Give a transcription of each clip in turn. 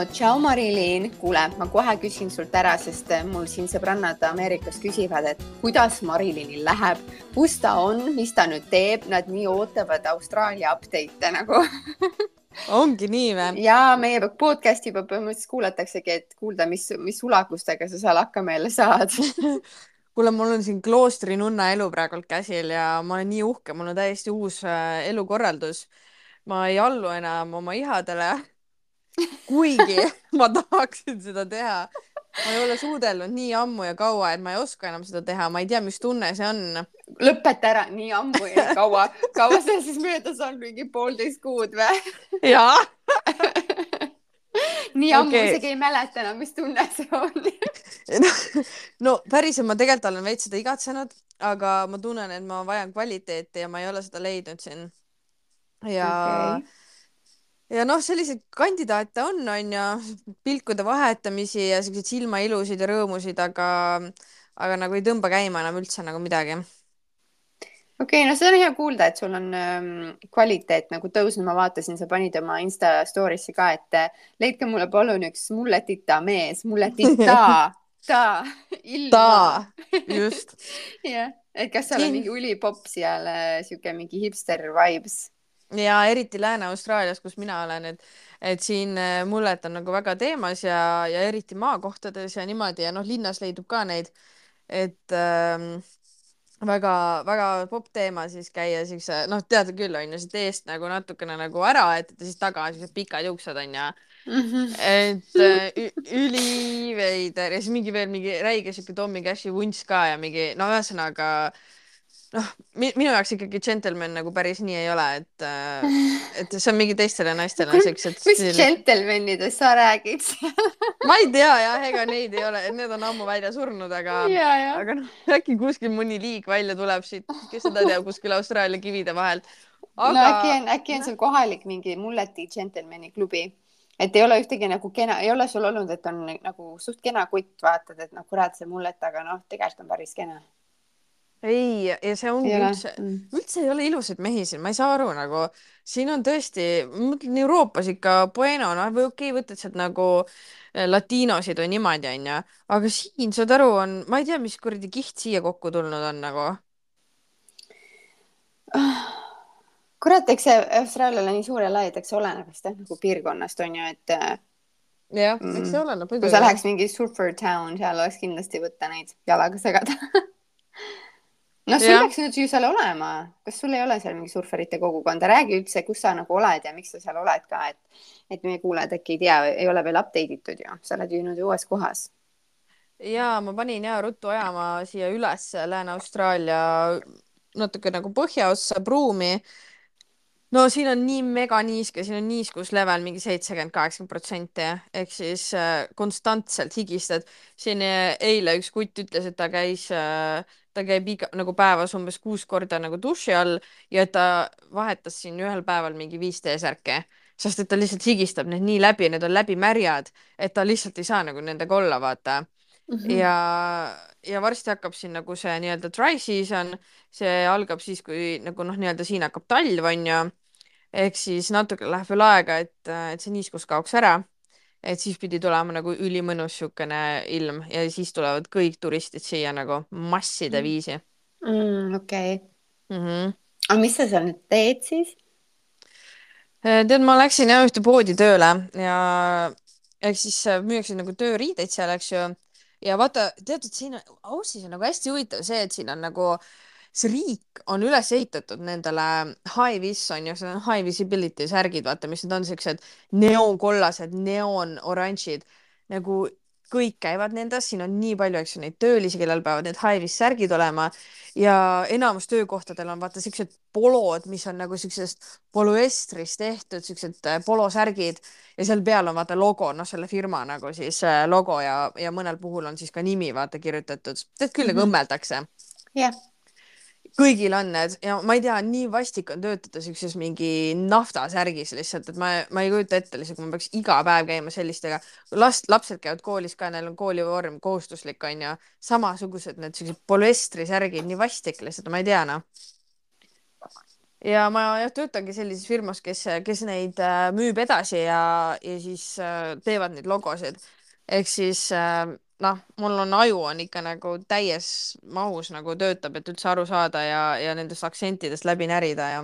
no tšau, Marilyn, kuule, ma kohe küsin sult ära, sest äh, mul siin sõbrannad Ameerikas küsivad, et kuidas Marilynil läheb, kus ta on, mis ta nüüd teeb, nad nii ootavad Austraalia update'e nagu ongi nii või? ja meie podcast'i juba põhimõtteliselt kuulataksegi, et kuulda, mis, mis sulagustega sa seal hakkameele saad kuule, mul on siin kloostri nunna elu praegult käsil ja ma olen nii uhke, mul on täiesti uus äh, elukorraldus. ma ei allu enam oma ihadele. Kuigi ma tahaksin seda teha. ma ei ole suudelnud nii ammu ja kaua, et ma ei oska enam seda teha, ma ei tea, mis tunne see on. lõpeta ära, nii ammu ja kaua, kaua see siis möödas on, mingi poolteist kuud või? jaa nii ammu okay. isegi ei mäleta enam, mis tunne see on no päriselt ma tegelikult olen veits seda igatsenud, aga ma tunnen, et ma vajan kvaliteeti ja ma ei ole seda leidnud siin. ja okay. Ja noh, selliseid kandidaate on, on ju, pilkude vahetamisi ja siukseid silmailusid ja rõõmusid, aga, aga nagu ei tõmba käima enam üldse nagu midagi okei okay,, no seda on hea kuulda, et sul on ähm, kvaliteet nagu tõusnud, ma vaatasin, sa panid oma Insta story'sse ka, et äh, leidke mulle palun üks mulletita mees, mulletita, ta, ilma. ta, just jah, et kas seal on mingi ülipopp seal äh,, sihuke mingi hipster vibes? Ja eriti Lääne-Austraalias, kus mina olen, et, et siin äh, mullet on nagu väga teemas ja, ja eriti maakohtades ja niimoodi ja noh, linnas leidub ka neid, et ähm, väga-väga popp teema siis käia siukse, noh, tead küll, on ju, siit eest nagu natukene nagu ära aetada, siis taga siuksed pikad juuksed on ju mm. -hmm. et äh, üliveider ja siis mingi veel mingi räige siuke Tommy Cashi vunts ka ja mingi, no ühesõnaga noh, minu jaoks ikkagi džentelmen nagu päris nii ei ole, et, äh, et see on mingi teistele naistele siuksed. mis džentelmenidest sa räägid ma ei tea jah, ega neid ei ole, need on ammu välja surnud, aga, aga noh, äkki kuskil mõni liig välja tuleb siit, kes seda teab, kuskil Austraalia kivide vahelt. Aga.... no äkki on, äkki on sul kohalik mingi mulleti džentelmeni klubi et ei ole ühtegi nagu kena, ei ole sul olnud, et on nagu suht kena kutt, vaatad, et noh, kurat, see mullet, aga noh, tegelikult on päris kena ei, ja see ongi ei üldse, mm. üldse ei ole ilusaid mehi siin, ma ei saa aru nagu, siin on tõesti, ma mõtlen Euroopas ikka bueno, noh, või okei okay,, võtad sealt nagu eh, latiinosid või niimoodi, onju, aga siin, saad aru, on, ma ei tea, mis kuradi kiht siia kokku tulnud on nagu. kurat, eks see Austraalia ole nii suur ja lai, et eks oleneb vist jah nagu piirkonnast on ju, et. Eh, jah mm,, eks see oleneb. kui sa läheks mingi surfer town, seal oleks kindlasti võtta neid jalaga segada no sul peaks nüüd ju seal olema, kas sul ei ole seal mingi surfarite kogukonda, räägi üldse, kus sa nagu oled ja miks sa seal oled ka, et, et meie kuulajad äkki ei tea, ei ole veel update itud ju, sa oled ju nüüd uues kohas. ja ma panin ja ruttu ajama siia üles Lääne-Austraalia natuke nagu põhjaossa pruumi no siin on nii meganiiske, siin on niiskuslevel mingi seitsekümmend, kaheksakümmend protsenti ehk siis äh, konstantselt higistad. siin äh, eile üks kutt ütles, et ta käis äh,, ta käib iga nagu päevas umbes kuus korda nagu duši all ja ta vahetas siin ühel päeval mingi viis T-särki, sest et ta lihtsalt higistab need nii läbi, need on läbimärjad, et ta lihtsalt ei saa nagu nendega olla, vaata mm. -hmm. ja, ja varsti hakkab siin nagu see nii-öelda dry season, see algab siis, kui nagu noh, nii-öelda siin hakkab talv, onju ehk siis natuke läheb veel aega, et, et see niiskus kaoks ära. et siis pidi tulema nagu ülimõnus niisugune ilm ja siis tulevad kõik turistid siia nagu masside mm. viisi mm,. okei okay. mm. -hmm. aga mis sa seal nüüd teed siis? Äh, tead, ma läksin jah ühte poodi tööle ja ehk siis äh, müüakse nagu tööriideid seal, eks ju. ja vaata, tead, et siin Aussis on nagu hästi huvitav see, et siin on nagu äh, see riik on üles ehitatud nendele high-vis on ju, see on high visibility särgid, vaata, mis need on siuksed neoonkollased, neoonoranžid nagu kõik käivad nendes, siin on nii palju, eks ju, neid töölisi, kellel peavad need high-vis särgid olema. Ja enamus töökohtadel on vaata siuksed polod, mis on nagu siuksest polüestrist tehtud, siuksed äh, polosärgid. Ja seal peal on vaata logo, noh, selle firma nagu siis äh, logo ja, ja mõnel puhul on siis ka nimi vaata kirjutatud, tead küll mm, -hmm. nagu õmmeldakse. jah. yeah kõigil on need ja ma ei tea, nii vastik on töötada siukses mingi naftasärgis lihtsalt, et ma, ma ei kujuta ette lihtsalt, kui ma peaks iga päev käima sellistega. last, lapsed käivad koolis ka, neil on koolivorm kohustuslik onju, samasugused need siuksed polüestrisärgid, nii vastik lihtsalt, ma ei tea noh. ja ma jah töötangi sellises firmas, kes, kes neid äh, müüb edasi ja, ja siis äh, teevad neid logosid. ehk siis äh, noh, mul on aju on ikka nagu täies mahus nagu töötab, et üldse aru saada ja, ja nendest aktsentidest läbi närida ja.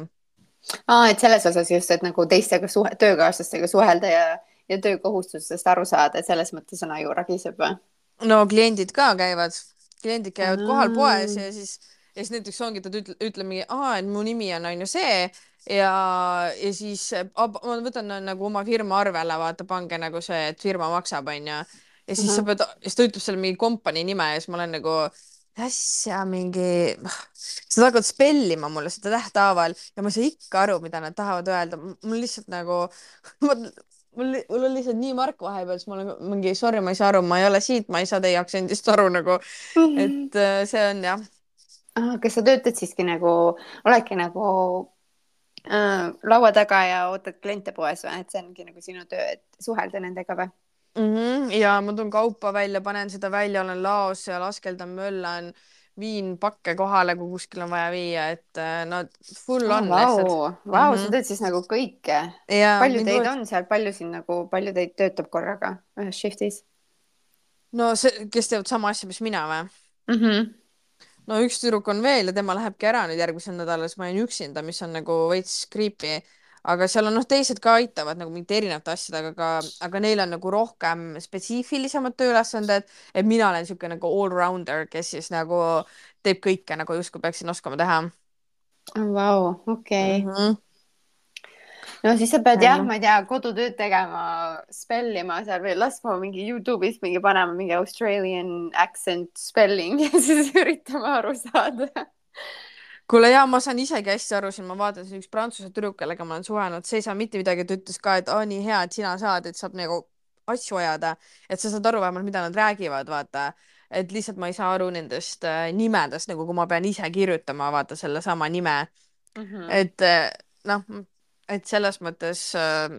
aa, et selles osas just, et nagu teistega suhe, töökaaslastega suhelda ja, ja töökohustustest aru saada, et selles mõttes on aju ragiseb või? no kliendid ka käivad, kliendid käivad kohal poes ja siis ja siis näiteks ongi, ta ütleb, ütleb mingi, aa, et mu nimi on on ju see ja, ja siis ma võtan nagu oma firma arvele, vaata, pange nagu see, et firma maksab, on ju. Ja siis uh -huh. sa pead, siis ta ütleb selle mingi kompanii nime ja siis ma olen nagu äsja mingi, sa hakkad spellima mulle seda tähthaaval ja ma ei saa ikka aru, mida nad tahavad öelda. mul lihtsalt nagu mul, mul on lihtsalt nii mark vahepeal, siis ma olen mingi sorry, ma ei saa aru, ma ei ole siit, ma ei saa teie aktsendist aru nagu, et äh, see on jah ah,. kas sa töötad siiski nagu, oledki nagu äh, laua taga ja ootad kliente poes või, et see ongi nagu sinu töö, et suhelda nendega või mm? -hmm. ja ma toon kaupa välja, panen seda välja, olen laos ja laskeldan, möllan, viin pakke kohale, kui kuskil on vaja viia, et äh, no full oh, on wow. lihtsalt. Vau, sa mhm. teed siis nagu kõike. palju teid võt... on seal, palju siin nagu, palju teid töötab korraga ühes shift'is? no see, kes teevad sama asja, mis mina või mm? -hmm no üks tüdruk on veel ja tema lähebki ära nüüd järgmisel nädalal, siis ma jäin üksinda, mis on nagu veits creepy. Aga seal on noh, teised ka aitavad nagu mingite erinevate asjadega, aga, aga neil on nagu rohkem spetsiifilisemad tööülesanded, et mina olen niisugune nagu allrounder, kes siis nagu teeb kõike nagu justkui peaksin oskama teha. Vau, okei. Mhm no siis sa pead jah, ma ei tea, kodutööd tegema, spellima seal või laskma mingi Youtube'is mingi panema mingi Australian accent spelling ja siis üritama aru saada kuule ja ma saan isegi hästi aru siin, ma vaatan siin üks prantsuse tüdruk, kellega ma olen suhelnud, see ei saa mitte midagi, ta ütles ka, et aa, nii hea, et sina saad, et saab nagu asju ajada, et sa saad aru vähemalt, mida nad räägivad, vaata. et lihtsalt ma ei saa aru nendest äh, nimedest nagu, kui ma pean ise kirjutama, vaata sellesama nime mm. -hmm. et äh, noh, et selles mõttes äh,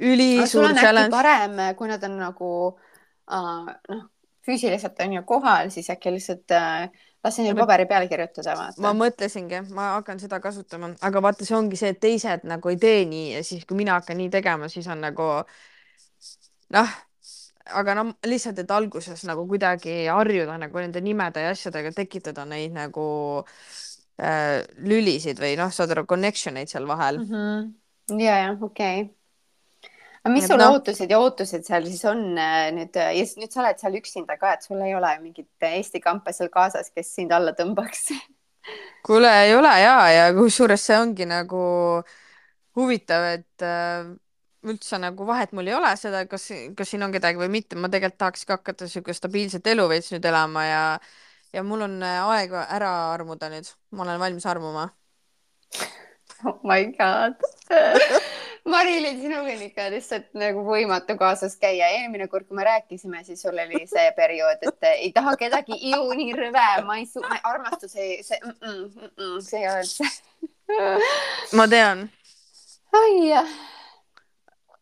ülisuur challenge. parem, kui nad on nagu äh, noh, füüsiliselt on ju kohal, siis äkki lihtsalt äh, lase neil paberi peale kirjutada. ma mõtlesingi, ma hakkan seda kasutama, aga vaata, see ongi see, et teised nagu ei tee nii ja siis, kui mina hakkan nii tegema, siis on nagu noh, aga no lihtsalt, et alguses nagu kuidagi harjuda nagu nende nimede ja asjadega, tekitada neid nagu äh, lülisid või noh, saad aru, connection eid seal vahel mm. -hmm. ja, ja okei okay. Mis sul no, ootused ja ootused seal siis on äh, nüüd ja nüüd sa oled seal üksinda ka, et sul ei ole mingit Eesti kampa seal kaasas, kes sind alla tõmbaks? Kuule, ei ole ja, ja kusjuures see ongi nagu huvitav, et äh, üldse nagu vahet mul ei ole seda, kas, kas siin on kedagi või mitte, ma tegelikult tahaks ka hakata niisugust stabiilset elu veits nüüd elama ja ja mul on äh, aeg ära armuda nüüd, ma olen valmis armuma. Oh my god Marilyn, sinuga on ikka lihtsalt nagu võimatu kaasas käia. eelmine kord, kui me rääkisime, siis sul oli see periood, et ei taha kedagi, iu nii rõve, ma ei su-, armastus ei, see mm, -mm, mm, -mm, see ei ole see ma tean. ai jah.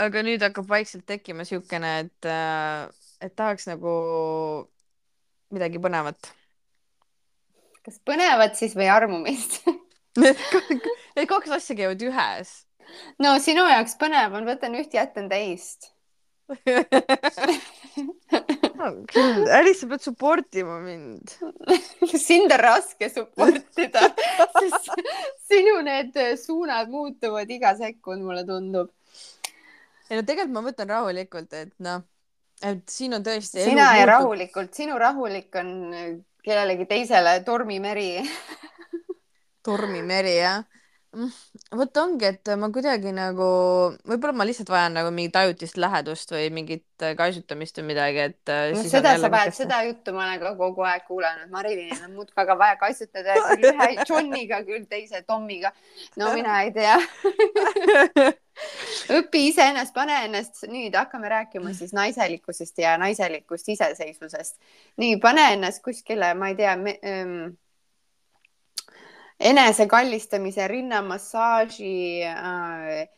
aga nüüd hakkab vaikselt tekkima siukene, et, äh, et tahaks nagu midagi põnevat kas põnevat siis või armumist Need kaks asja käivad ühes. no sinu jaoks põnev on, võtan üht, jätan teist küll, Alice, sa pead support ima mind sind on raske support ida, sest sinu need suunad muutuvad iga sekund, mulle tundub. ei no tegelikult ma võtan rahulikult, et noh, et siin on tõesti. sina ja rahulikult, sinu rahulik on kellelegi teisele tormimeri tormimeri jah mm, vot ongi, et ma kuidagi nagu, võib-olla ma lihtsalt vajan nagu mingit ajutist lähedust või mingit kaisutamist või midagi, et äh, no,. seda sa vajad, seda juttu ma olen ka kogu aeg kuulanud, Marilynil on muudkui väga vaja kaitsutada, küll ühe Johniga, küll teise Tomiga. no mina ei tea õpi iseennast, pane ennast, nüüd hakkame rääkima siis naiselikkusest ja naiselikust iseseisvusest. nii, pane ennast kuskile, ma ei tea me, ähm, enesekallastamise, rinnamassaaži äh,,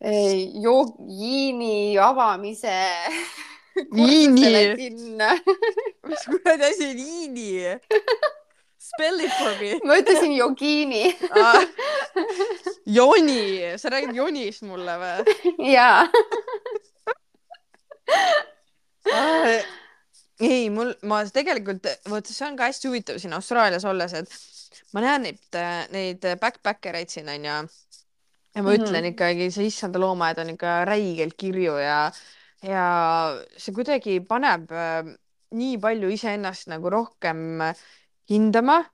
äh jogiini avamise Liini. mis kuradi asi on liini? Spell it for me ma ütlesin jogiini ah,. joni, sa räägid jonist mulle või jaa ei, mul, ma tegelikult, vot see on ka hästi huvitav siin Austraalias olles, et ma näen neid, neid backpacker eid siin onju. ja ma mm -hmm. ütlen ikkagi, see issanda loomaaed on ikka räigelt kirju ja, ja see kuidagi paneb äh, nii palju iseennast nagu rohkem hindama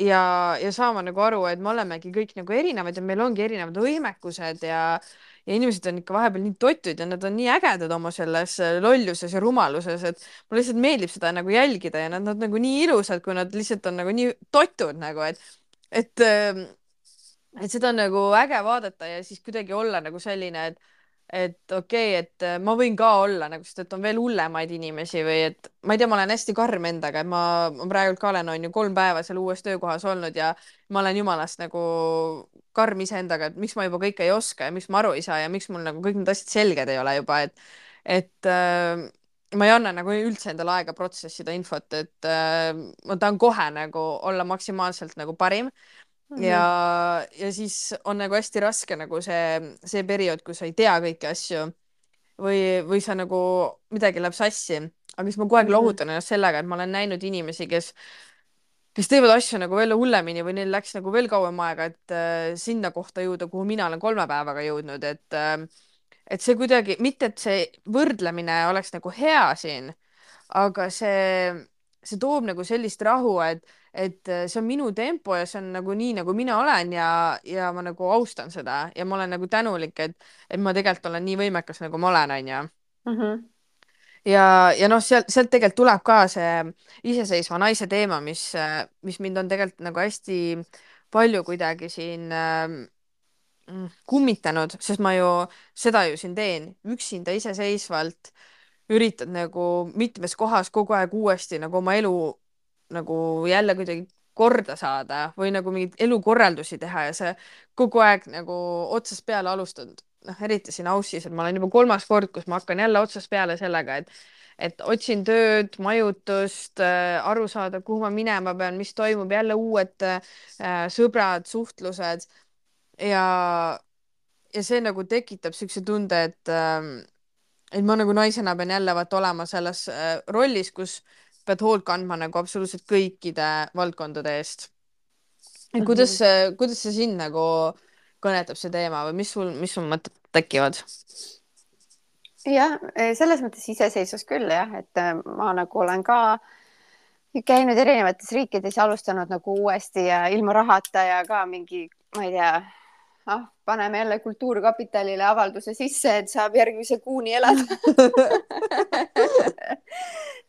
ja, ja saama nagu aru, et me olemegi kõik nagu erinevad ja meil ongi erinevad võimekused ja ja inimesed on ikka vahepeal nii totud ja nad on nii ägedad oma selles äh, lolluses ja rumaluses, et mulle lihtsalt meeldib seda nagu jälgida ja nad on nagu nii ilusad, kui nad lihtsalt on nagu nii totud nagu, et, et, ähm, et seda on nagu äge vaadata ja siis kuidagi olla nagu selline, et et okei okay,, et äh, ma võin ka olla nagu, sest et on veel hullemaid inimesi või et ma ei tea, ma olen hästi karm endaga, et ma, ma praegult ka olen, on ju kolm päeva seal uues töökohas olnud ja ma olen jumalast nagu karm iseendaga, et miks ma juba kõike ei oska ja miks ma aru ei saa ja miks mul nagu kõik need asjad selged ei ole juba, et, et äh, ma ei anna nagu üldse endale aega protsessida infot, et äh, ma tahan kohe nagu olla maksimaalselt nagu parim. Ja, ja siis on nagu hästi raske nagu see, see periood, kus sa ei tea kõiki asju või, või sa nagu midagi läheb sassi, aga siis ma kogu aeg -hmm. lohutan ennast sellega, et ma olen näinud inimesi, kes, kes teevad asju nagu veel hullemini või neil läks nagu veel kauem aega, et äh, sinna kohta jõuda, kuhu mina olen kolme päevaga jõudnud, et äh, et see kuidagi, mitte et see võrdlemine oleks nagu hea siin, aga see, see toob nagu sellist rahu, et et äh, see on minu tempo ja see on nagu nii, nagu mina olen ja, ja ma nagu austan seda ja ma olen nagu tänulik, et, et ma tegelikult olen nii võimekas, nagu ma olen, onju. Mhm. ja, ja noh, sealt, sealt tegelikult tuleb ka see iseseisva naise teema, mis, mis mind on tegelikult nagu hästi palju kuidagi siin äh, kummitanud, sest ma ju seda ju siin teen üksinda iseseisvalt üritad nagu mitmes kohas kogu aeg uuesti nagu oma elu nagu jälle kuidagi korda saada või nagu mingeid elukorraldusi teha ja sa kogu aeg nagu otsast peale alustad, noh, eriti siin Aussis, et ma olen juba kolmas kord, kus ma hakkan jälle otsast peale sellega, et et otsin tööd, majutust äh,, aru saada, kuhu ma minema pean, mis toimub, jälle uued äh, sõbrad, suhtlused. Ja, ja see nagu tekitab siukse tunde, et äh, et ma nagu naisena pean jälle vaata olema selles äh, rollis, kus pead hoolt kandma nagu absoluutselt kõikide valdkondade eest. et kuidas -hmm. kuidas see sind nagu kõnetab, see teema või mis sul, mis sul mõtted tekivad? jah, selles mõttes iseseisvus küll jah, et äh, ma nagu olen ka käinud erinevates riikides ja alustanud nagu uuesti ja ilma rahata ja ka mingi, ma ei tea ah, paneme jälle Kultuurkapitalile avalduse sisse, et saab järgmise kuuni elada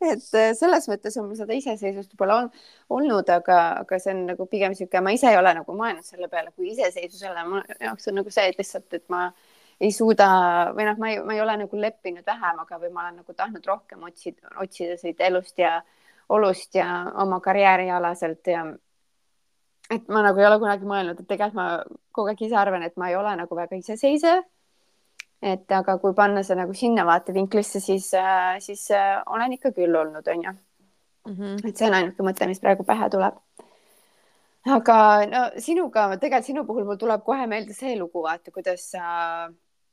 et äh, selles mõttes on mul seda iseseisvust võib-olla on, olnud, aga, aga see on nagu pigem niisugune, ma ise ei ole nagu mõelnud selle peale kui iseseisvusele, mu jaoks on nagu see, et lihtsalt, et ma ei suuda või noh, ma ei, ma ei ole nagu leppinud vähemaga või ma olen nagu tahtnud rohkem otsida, otsida siit elust ja olust ja oma karjäärialaselt ja et ma nagu ei ole kunagi mõelnud, et tegelikult ma kogu aeg ise arvan, et ma ei ole nagu väga iseseisev. Et aga kui panna see nagu sinna vaatevinklisse, siis, äh, siis äh, olen ikka küll olnud, onju mm. -hmm. et see on ainuke mõte, mis praegu pähe tuleb. aga no sinuga, tegelikult sinu puhul mul tuleb kohe meelde see lugu, vaata, kuidas sa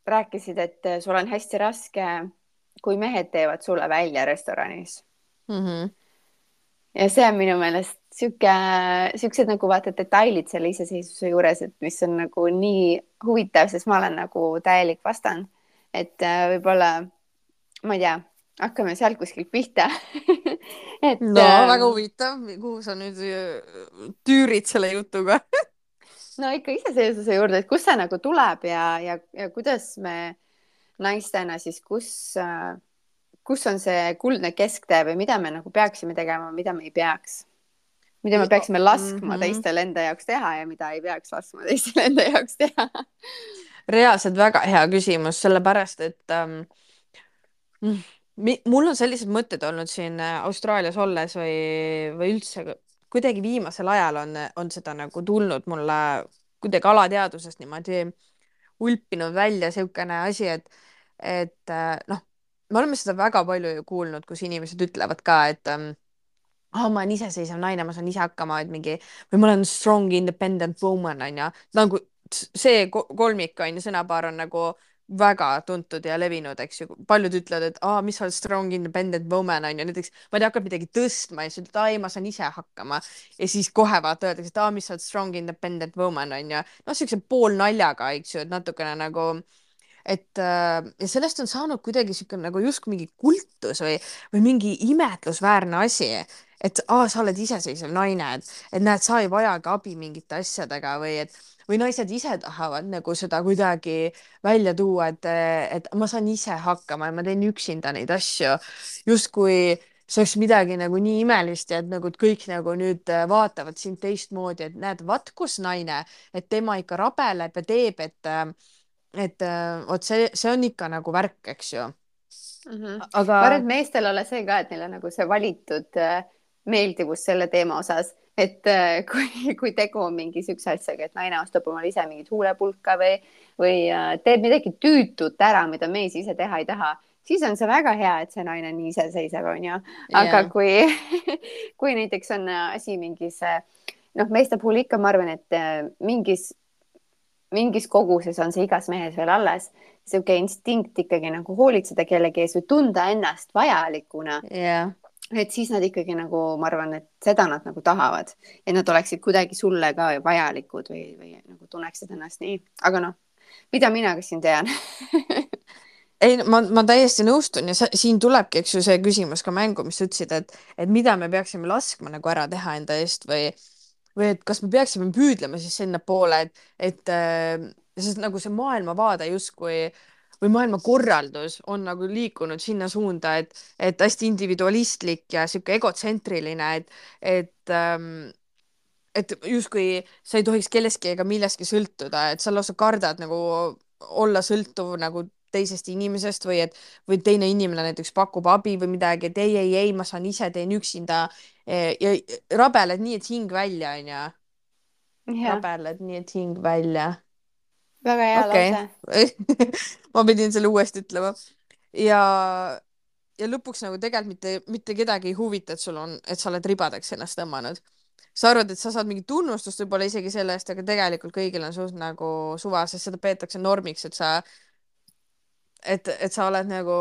rääkisid, et sul on hästi raske, kui mehed teevad sulle välja restoranis mm. -hmm. Ja see on minu meelest sihuke, siuksed nagu vaata detailid selle iseseisvuse juures, et mis on nagu nii huvitav, sest ma olen nagu täielik vastand. et äh, võib-olla, ma ei tea, hakkame sealt kuskilt pihta et no äh, väga huvitav, kuhu sa nüüd äh, tüürid selle jutuga no ikka iseseisvuse juurde, et kust see nagu tuleb ja, ja, ja kuidas me naistena siis, kus äh, kus on see kuldne kesktee või mida me nagu peaksime tegema, mida me ei peaks? mida me peaksime laskma mm -hmm. teistel enda jaoks teha ja mida ei peaks laskma teistel enda jaoks teha reaalselt väga hea küsimus, sellepärast et ähm, mul on sellised mõtted olnud siin äh, Austraalias olles või, või üldse kuidagi viimasel ajal on, on seda nagu tulnud mulle kuidagi alateadvusest niimoodi ulpinud välja niisugune asi, et, et äh, noh, me oleme seda väga palju ju kuulnud, kus inimesed ütlevad ka, et ähm, aa, ma olen iseseisev naine, ma saan ise hakkama, et mingi või ma olen strong independent woman onju, nagu see kolmik onju, sõnapaar on nagu väga tuntud ja levinud, eks ju. paljud ütlevad, et aa, mis sa oled strong independent woman onju, näiteks ma ei tea, hakkad midagi tõstma ja siis ütled, aa ei, ma saan ise hakkama. ja siis kohe vaata öeldakse, et aa, mis sa oled strong independent woman onju. noh, siukse poolnaljaga, eks ju, et natukene nagu et äh, ja sellest on saanud kuidagi sihuke nagu justkui mingi kultus või, või mingi imetlusväärne asi, et aa, sa oled iseseisev naine, et, et näed, sa ei vajagi abi mingite asjadega või et või naised ise tahavad nagu seda kuidagi välja tuua, et, et ma saan ise hakkama ja ma teen üksinda neid asju, justkui see oleks midagi nagu nii imelist ja et nagu et kõik nagu nüüd vaatavad sind teistmoodi, et näed, vaat kus naine, et tema ikka rabeleb ja teeb, et et äh, vot see, see on ikka nagu värk, eks ju mm. -hmm. aga. ma arvan, et meestel ole see ka, et neil on nagu see valitud äh, meeldivus selle teema osas, et äh, kui, kui tegu on mingi siukse asjaga, et naine ostab omale ise mingit huulepulka või, või teeb midagi tüütut ära, mida mees ise teha ei taha, siis on see väga hea, et see naine on nii iseseisev, onju. aga yeah. kui, kui näiteks on asi mingis noh, meeste puhul ikka ma arvan, et mingis mingis koguses on see igas mehes veel alles, sihuke instinkt ikkagi nagu hoolitseda kellegi ees või tunda ennast vajalikuna. Yeah. et siis nad ikkagi nagu, ma arvan, et seda nad nagu tahavad, et nad oleksid kuidagi sulle ka vajalikud või, või nagu tunneksid ennast nii, aga noh, mida mina ka siin tean ei, ma, ma täiesti nõustun ja sa, siin tulebki, eks ju, see küsimus ka mängu, mis sa ütlesid, et, et mida me peaksime laskma nagu ära teha enda eest või või et kas me peaksime püüdlema siis sinnapoole, et, et äh, sest nagu see maailmavaade justkui või maailmakorraldus on nagu liikunud sinna suunda, et, et hästi individualistlik ja sihuke egotsentriline, et, et ähm, et justkui sa ei tohiks kellestki ega millestki sõltuda, et sa lausa kardad nagu olla sõltuv nagu teisest inimesest või et, või teine inimene näiteks pakub abi või midagi, et ei, ei, ei, ma saan ise, teen üksinda. Ja rabeled nii, et hing välja, onju. rabeled nii, et hing välja. väga hea okay. lause ma pidin selle uuesti ütlema. ja, ja lõpuks nagu tegelikult mitte, mitte kedagi ei huvita, et sul on, et sa oled ribadeks ennast tõmmanud sa arvad, et sa saad mingit tunnustust võib-olla isegi selle eest, aga tegelikult kõigil on suht nagu suva, sest seda peetakse normiks, et sa et, et sa oled nagu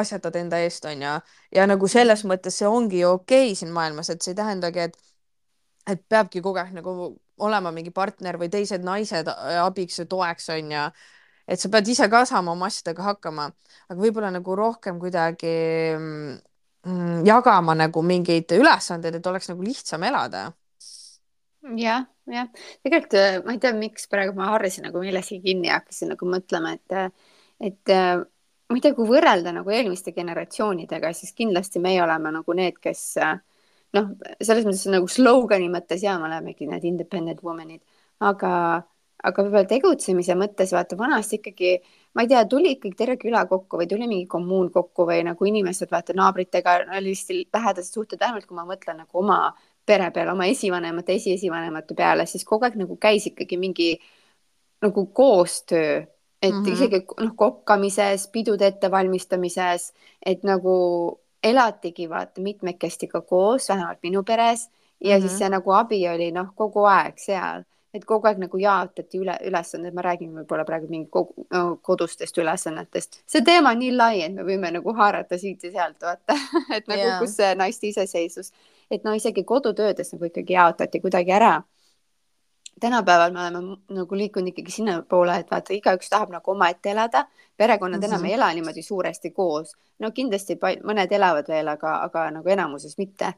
asjatad enda eest, onju. ja nagu selles mõttes see ongi ju okei okay siin maailmas, et see ei tähendagi, et, et peabki kogu aeg nagu olema mingi partner või teised naised abiks ja toeks, onju. et sa pead ise ka saama oma asjadega hakkama, aga võib-olla nagu rohkem kuidagi mm, jagama nagu mingeid ülesandeid, et oleks nagu lihtsam elada jah, jah, tegelikult äh, ma ei tea, miks praegu ma haarasin nagu millestki kinni ja hakkasin nagu mõtlema, et äh, et tea, kui võrrelda nagu eelmiste generatsioonidega, siis kindlasti meie oleme nagu need, kes äh, noh, selles mõttes nagu slogani mõttes ja me olemegi need independent woman'id, aga, aga võib-olla tegutsemise mõttes vaata vanasti ikkagi, ma ei tea, tuli ikkagi terve küla kokku või tuli mingi kommuun kokku või nagu inimesed vaata naabritega oli lihtsalt lähedased suhted, vähemalt kui ma mõtlen nagu oma pere peale, oma esivanemate, esiesivanemate peale, siis kogu aeg nagu käis ikkagi mingi nagu koostöö et mm -hmm. isegi noh, kokkamises, pidude ettevalmistamises, et nagu elatigi vaata mitmekesti ka koos, vähemalt minu peres ja mm -hmm. siis see nagu abi oli noh, kogu aeg seal, et kogu aeg nagu jaotati üle ülesanded, ma räägin võib-olla praegu mingi kogu, no, kodustest ülesannetest. see teema on nii lai, et me võime nagu haarata siit ja sealt vaata et nagu yeah. kus see naiste iseseisvus, et no isegi kodutöödes nagu ikkagi jaotati kuidagi ära tänapäeval me oleme nagu liikunud ikkagi sinnapoole, et vaata, igaüks tahab nagu omaette elada, perekonnad mm -hmm. enam ei ela niimoodi suuresti koos. no kindlasti mõned elavad veel, aga, aga nagu enamuses mitte.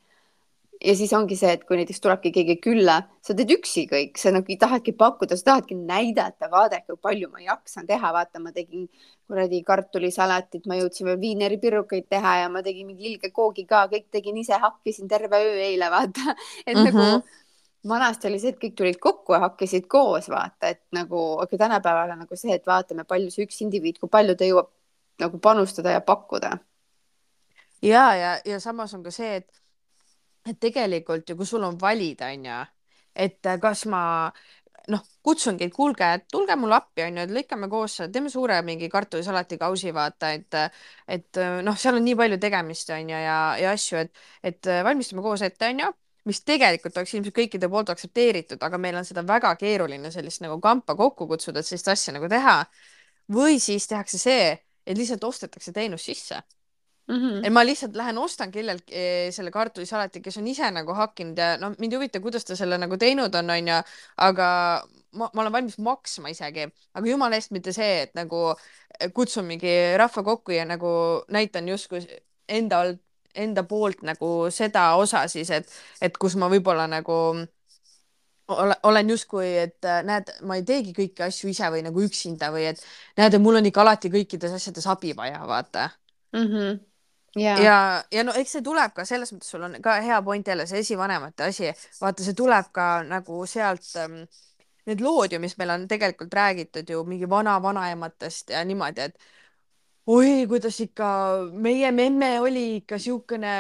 ja siis ongi see, et kui näiteks tulebki keegi külla, sa teed üksi kõik, sa nagu tahadki pakkuda, sa tahadki näidata, vaadake, kui palju ma jaksan teha, vaata, ma tegin kuradi kartulisalatit, ma jõudsin veel viineripirukaid teha ja ma tegin mingi ilge koogi ka, kõik tegin ise, hakkisin terve öö eile, vaata, et mm -hmm. nagu vanasti oli see, et kõik tulid kokku ja hakkasid koos vaata, et nagu, aga tänapäeval on nagu see, et vaatame, palju see üks indiviid, kui palju ta jõuab nagu panustada ja pakkuda. ja, ja, ja samas on ka see, et, et tegelikult ju, kui sul on valida, onju, et kas ma noh, kutsungi, et kuulge, tulge mulle appi, onju, et lõikame koos, teeme suure mingi kartulisalati kausi, vaata, et, et noh, seal on nii palju tegemist, onju, ja, ja asju, et, et valmistame koos ette, onju mis tegelikult oleks ilmselt kõikide poolt aktsepteeritud, aga meil on seda väga keeruline sellist nagu kampa kokku kutsuda, et sellist asja nagu teha. või siis tehakse see, et lihtsalt ostetakse teenus sisse mm. -hmm. et ma lihtsalt lähen ostan kelleltki eh, selle kartulisalati, kes on ise nagu hakkinud ja no mind ei huvita, kuidas ta selle nagu teinud on, onju, aga ma, ma olen valmis maksma isegi, aga jumala eest mitte see, et nagu kutsun mingi rahva kokku ja nagu näitan justkui enda alt, enda poolt nagu seda osa siis, et, et kus ma võib-olla nagu olen justkui, et näed, ma ei teegi kõiki asju ise või nagu üksinda või et näed, et mul on ikka alati kõikides asjades abi vaja, vaata. Mm. -hmm ja, ja, ja no eks see tuleb ka selles mõttes, sul on ka hea point jälle see esivanemate asi, vaata, see tuleb ka nagu sealt ähm, need lood ju, mis meil on tegelikult räägitud ju mingi vana-vanaematest ja niimoodi, et oi, kuidas ikka meie memme oli ikka siukene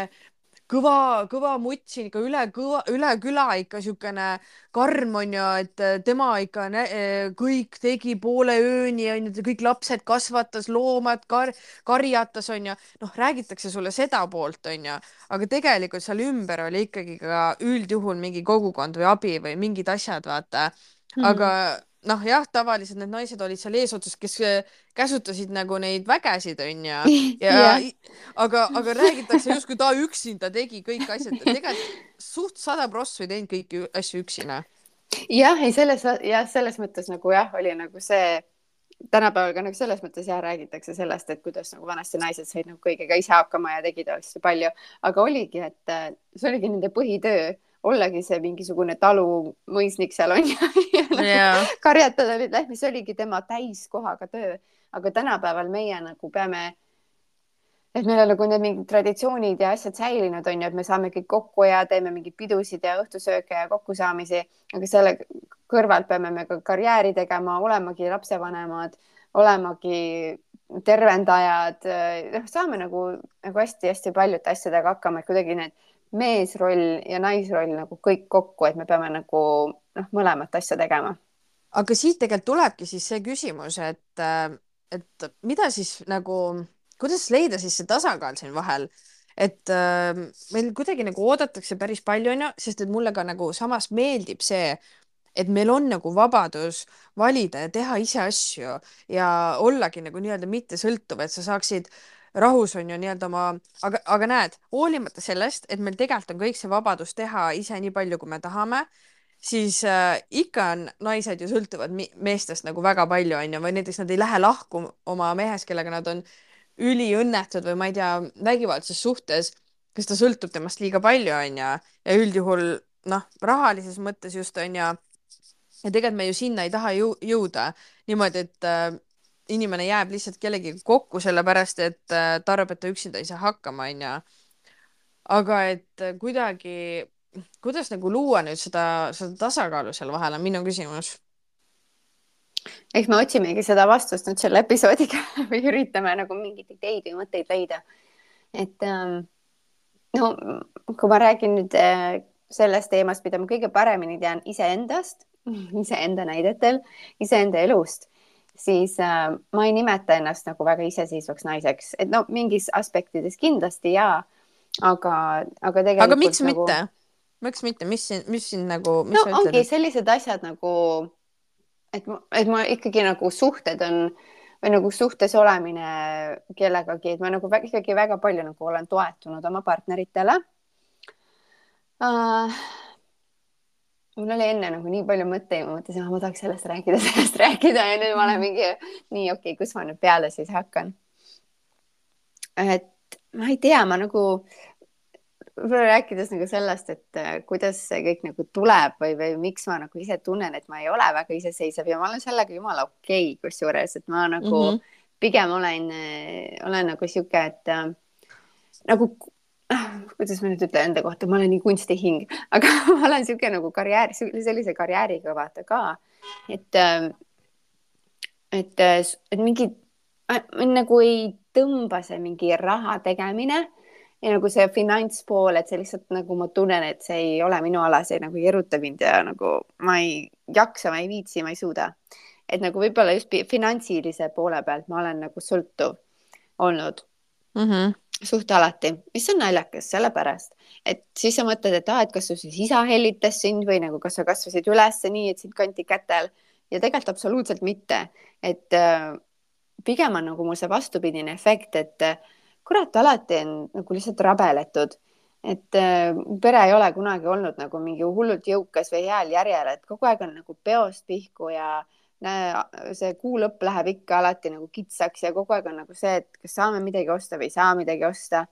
kõva, kõva mutt siin ikka üle kõva, üle küla ikka siukene karm onju, et äh, tema ikka äh, kõik tegi poole ööni onju, kõik lapsed kasvatas, loomad kar, karjatas onju. noh, räägitakse sulle seda poolt onju, aga tegelikult seal ümber oli ikkagi ka üldjuhul mingi kogukond või abi või mingid asjad, vaata. aga mm noh, jah, tavaliselt need naised olid seal eesotsas, kes äh, käsutasid nagu neid vägesid, onju. ja, ja yeah. aga, aga räägitakse justkui ta üksinda tegi kõik asjad. tegelikult suht sada prossa ei teinud kõiki asju üksinda. jah, ei selles, jah, selles mõttes nagu jah, oli nagu see tänapäeval ka nagu selles mõttes jah, räägitakse sellest, et kuidas nagu vanasti naised said nagu kõigega ise hakkama ja tegid hästi palju, aga oligi, et äh, see oligi nende põhitöö ollagi see mingisugune talumõisnik seal on ja, ja nagu yeah. karjatada neid lehmi, see oligi tema täiskohaga töö. aga tänapäeval meie nagu peame, et meil on nagu need mingid traditsioonid ja asjad säilinud, on ju, et me saame kõik kokku ja teeme mingeid pidusid ja õhtusööke ja kokkusaamisi, aga selle kõrvalt peame me ka karjääri tegema, olemagi lapsevanemad, olemagi tervendajad, noh, saame nagu, nagu hästi-hästi paljude asjadega hakkama, et kuidagi need meesroll ja naisroll nagu kõik kokku, et me peame nagu noh, mõlemat asja tegema. aga siit tegelikult tulebki siis see küsimus, et, et mida siis nagu, kuidas leida siis see tasakaal siin vahel, et äh, meil kuidagi nagu oodatakse päris palju, onju, sest et mulle ka nagu samas meeldib see, et meil on nagu vabadus valida ja teha ise asju ja ollagi nagu nii-öelda mittesõltuv, et sa saaksid äh, rahus on ju nii-öelda oma, aga, aga näed, hoolimata sellest, et meil tegelikult on kõik see vabadus teha ise nii palju, kui me tahame, siis äh, ikka on naised ju sõltuvad meestest nagu väga palju, on ju, või näiteks nad ei lähe lahku oma mehest, kellega nad on üliõnnetud või ma ei tea, vägivaldses suhtes, kes ta sõltub temast liiga palju, on ju, ja üldjuhul noh, rahalises mõttes just on ju, ja tegelikult me ju sinna ei taha jõuda. Niimoodi, et äh, inimene jääb lihtsalt kellegagi kokku, sellepärast et äh, ta arvab, et ta üksinda ei saa hakkama, onju. aga et äh, kuidagi, kuidas nagu luua nüüd seda, seda tasakaalu seal vahel, on minu küsimus. eks me otsimegi seda vastust nüüd selle episoodiga või üritame nagu mingeid ideid või mõtteid leida. et ähm, no kui ma räägin nüüd äh, sellest teemast, mida ma kõige paremini tean iseendast, iseenda näidetel, iseenda elust siis äh, ma ei nimeta ennast nagu väga iseseisvaks naiseks, et no mingis aspektides kindlasti jaa, aga, aga tegelikult. aga miks nagu... mitte? miks mitte, mis siin, mis siin nagu, no ongi et... sellised asjad nagu, et, et ma ikkagi nagu suhted on või nagu suhtes olemine kellegagi, et ma nagu väga, ikkagi väga palju nagu olen toetunud oma partneritele uh, mul oli enne nagu nii palju mõtteid, ma mõtlesin, et ma tahaks sellest rääkida, sellest rääkida ja nüüd ma olen mingi nii okei okay,, kus ma nüüd peale siis hakkan. et ma ei tea, ma nagu võib-olla rääkides nagu sellest, et äh, kuidas see kõik nagu tuleb või, või miks ma nagu ise tunnen, et ma ei ole väga iseseisev ja ma olen sellega jumala okei okay,, kusjuures, et ma nagu mm -hmm. pigem olen, äh, olen nagu sihuke, et äh, nagu kuidas ma nüüd ütlen enda kohta, ma olen nii kunstihing, aga ma olen niisugune nagu karjäär, sellise karjääriga vaata ka, et, ähm, et, et mingi, mind nagu ei tõmba see mingi raha tegemine ja nagu see finantspool, et see lihtsalt nagu ma tunnen, et see ei ole minu ala, see nagu ei eruta mind ja nagu ma ei jaksa, ma ei viitsi, ma ei suuda. et nagu võib-olla just finantsilise poole pealt ma olen nagu sõltuv olnud mm. -hmm. Suht alati, mis on naljakas, sellepärast et siis sa mõtled, et aa, et kas su siis isa hellitas sind või nagu kas sa kasvasid üles nii, et sind kanti kätel. Ja tegelikult absoluutselt mitte, et äh, pigem on nagu mul see vastupidine efekt, et äh, kurat, alati on nagu lihtsalt rabeletud, et äh, pere ei ole kunagi olnud nagu mingi hullult jõukas või heal järjel, et kogu aeg on nagu peost pihku ja näe, see kuu lõpp läheb ikka alati nagu kitsaks ja kogu aeg on nagu see, et kas saame midagi osta või ei saa midagi osta.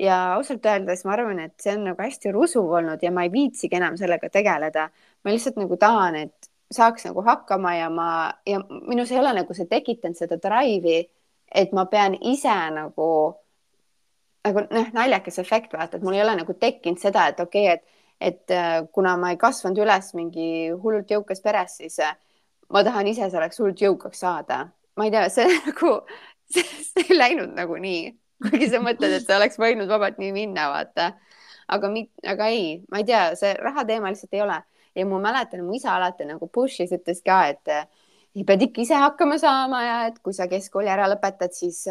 ja ausalt öeldes ma arvan, et see on nagu hästi rusuv olnud ja ma ei viitsigi enam sellega tegeleda. ma lihtsalt nagu tahan, et saaks nagu hakkama ja ma ja minus ei ole nagu see tekitanud seda drive'i, et ma pean ise nagu nagu noh, naljakas efekt vaata, et mul ei ole nagu tekkinud seda, et okei okay,, et, et äh, kuna ma ei kasvanud üles mingi hullult jõukas peres, siis äh, ma tahan ise selleks hullult jõukaks saada. ma ei tea, see nagu, see ei läinud nagu nii, kuigi sa mõtled, et see oleks võinud vabalt nii minna, vaata. aga, aga ei, ma ei tea, see raha teema lihtsalt ei ole ja ma mäletan, mu isa alati nagu push'is ütles ka, et pead ikka ise hakkama saama ja et kui sa keskkooli ära lõpetad, siis,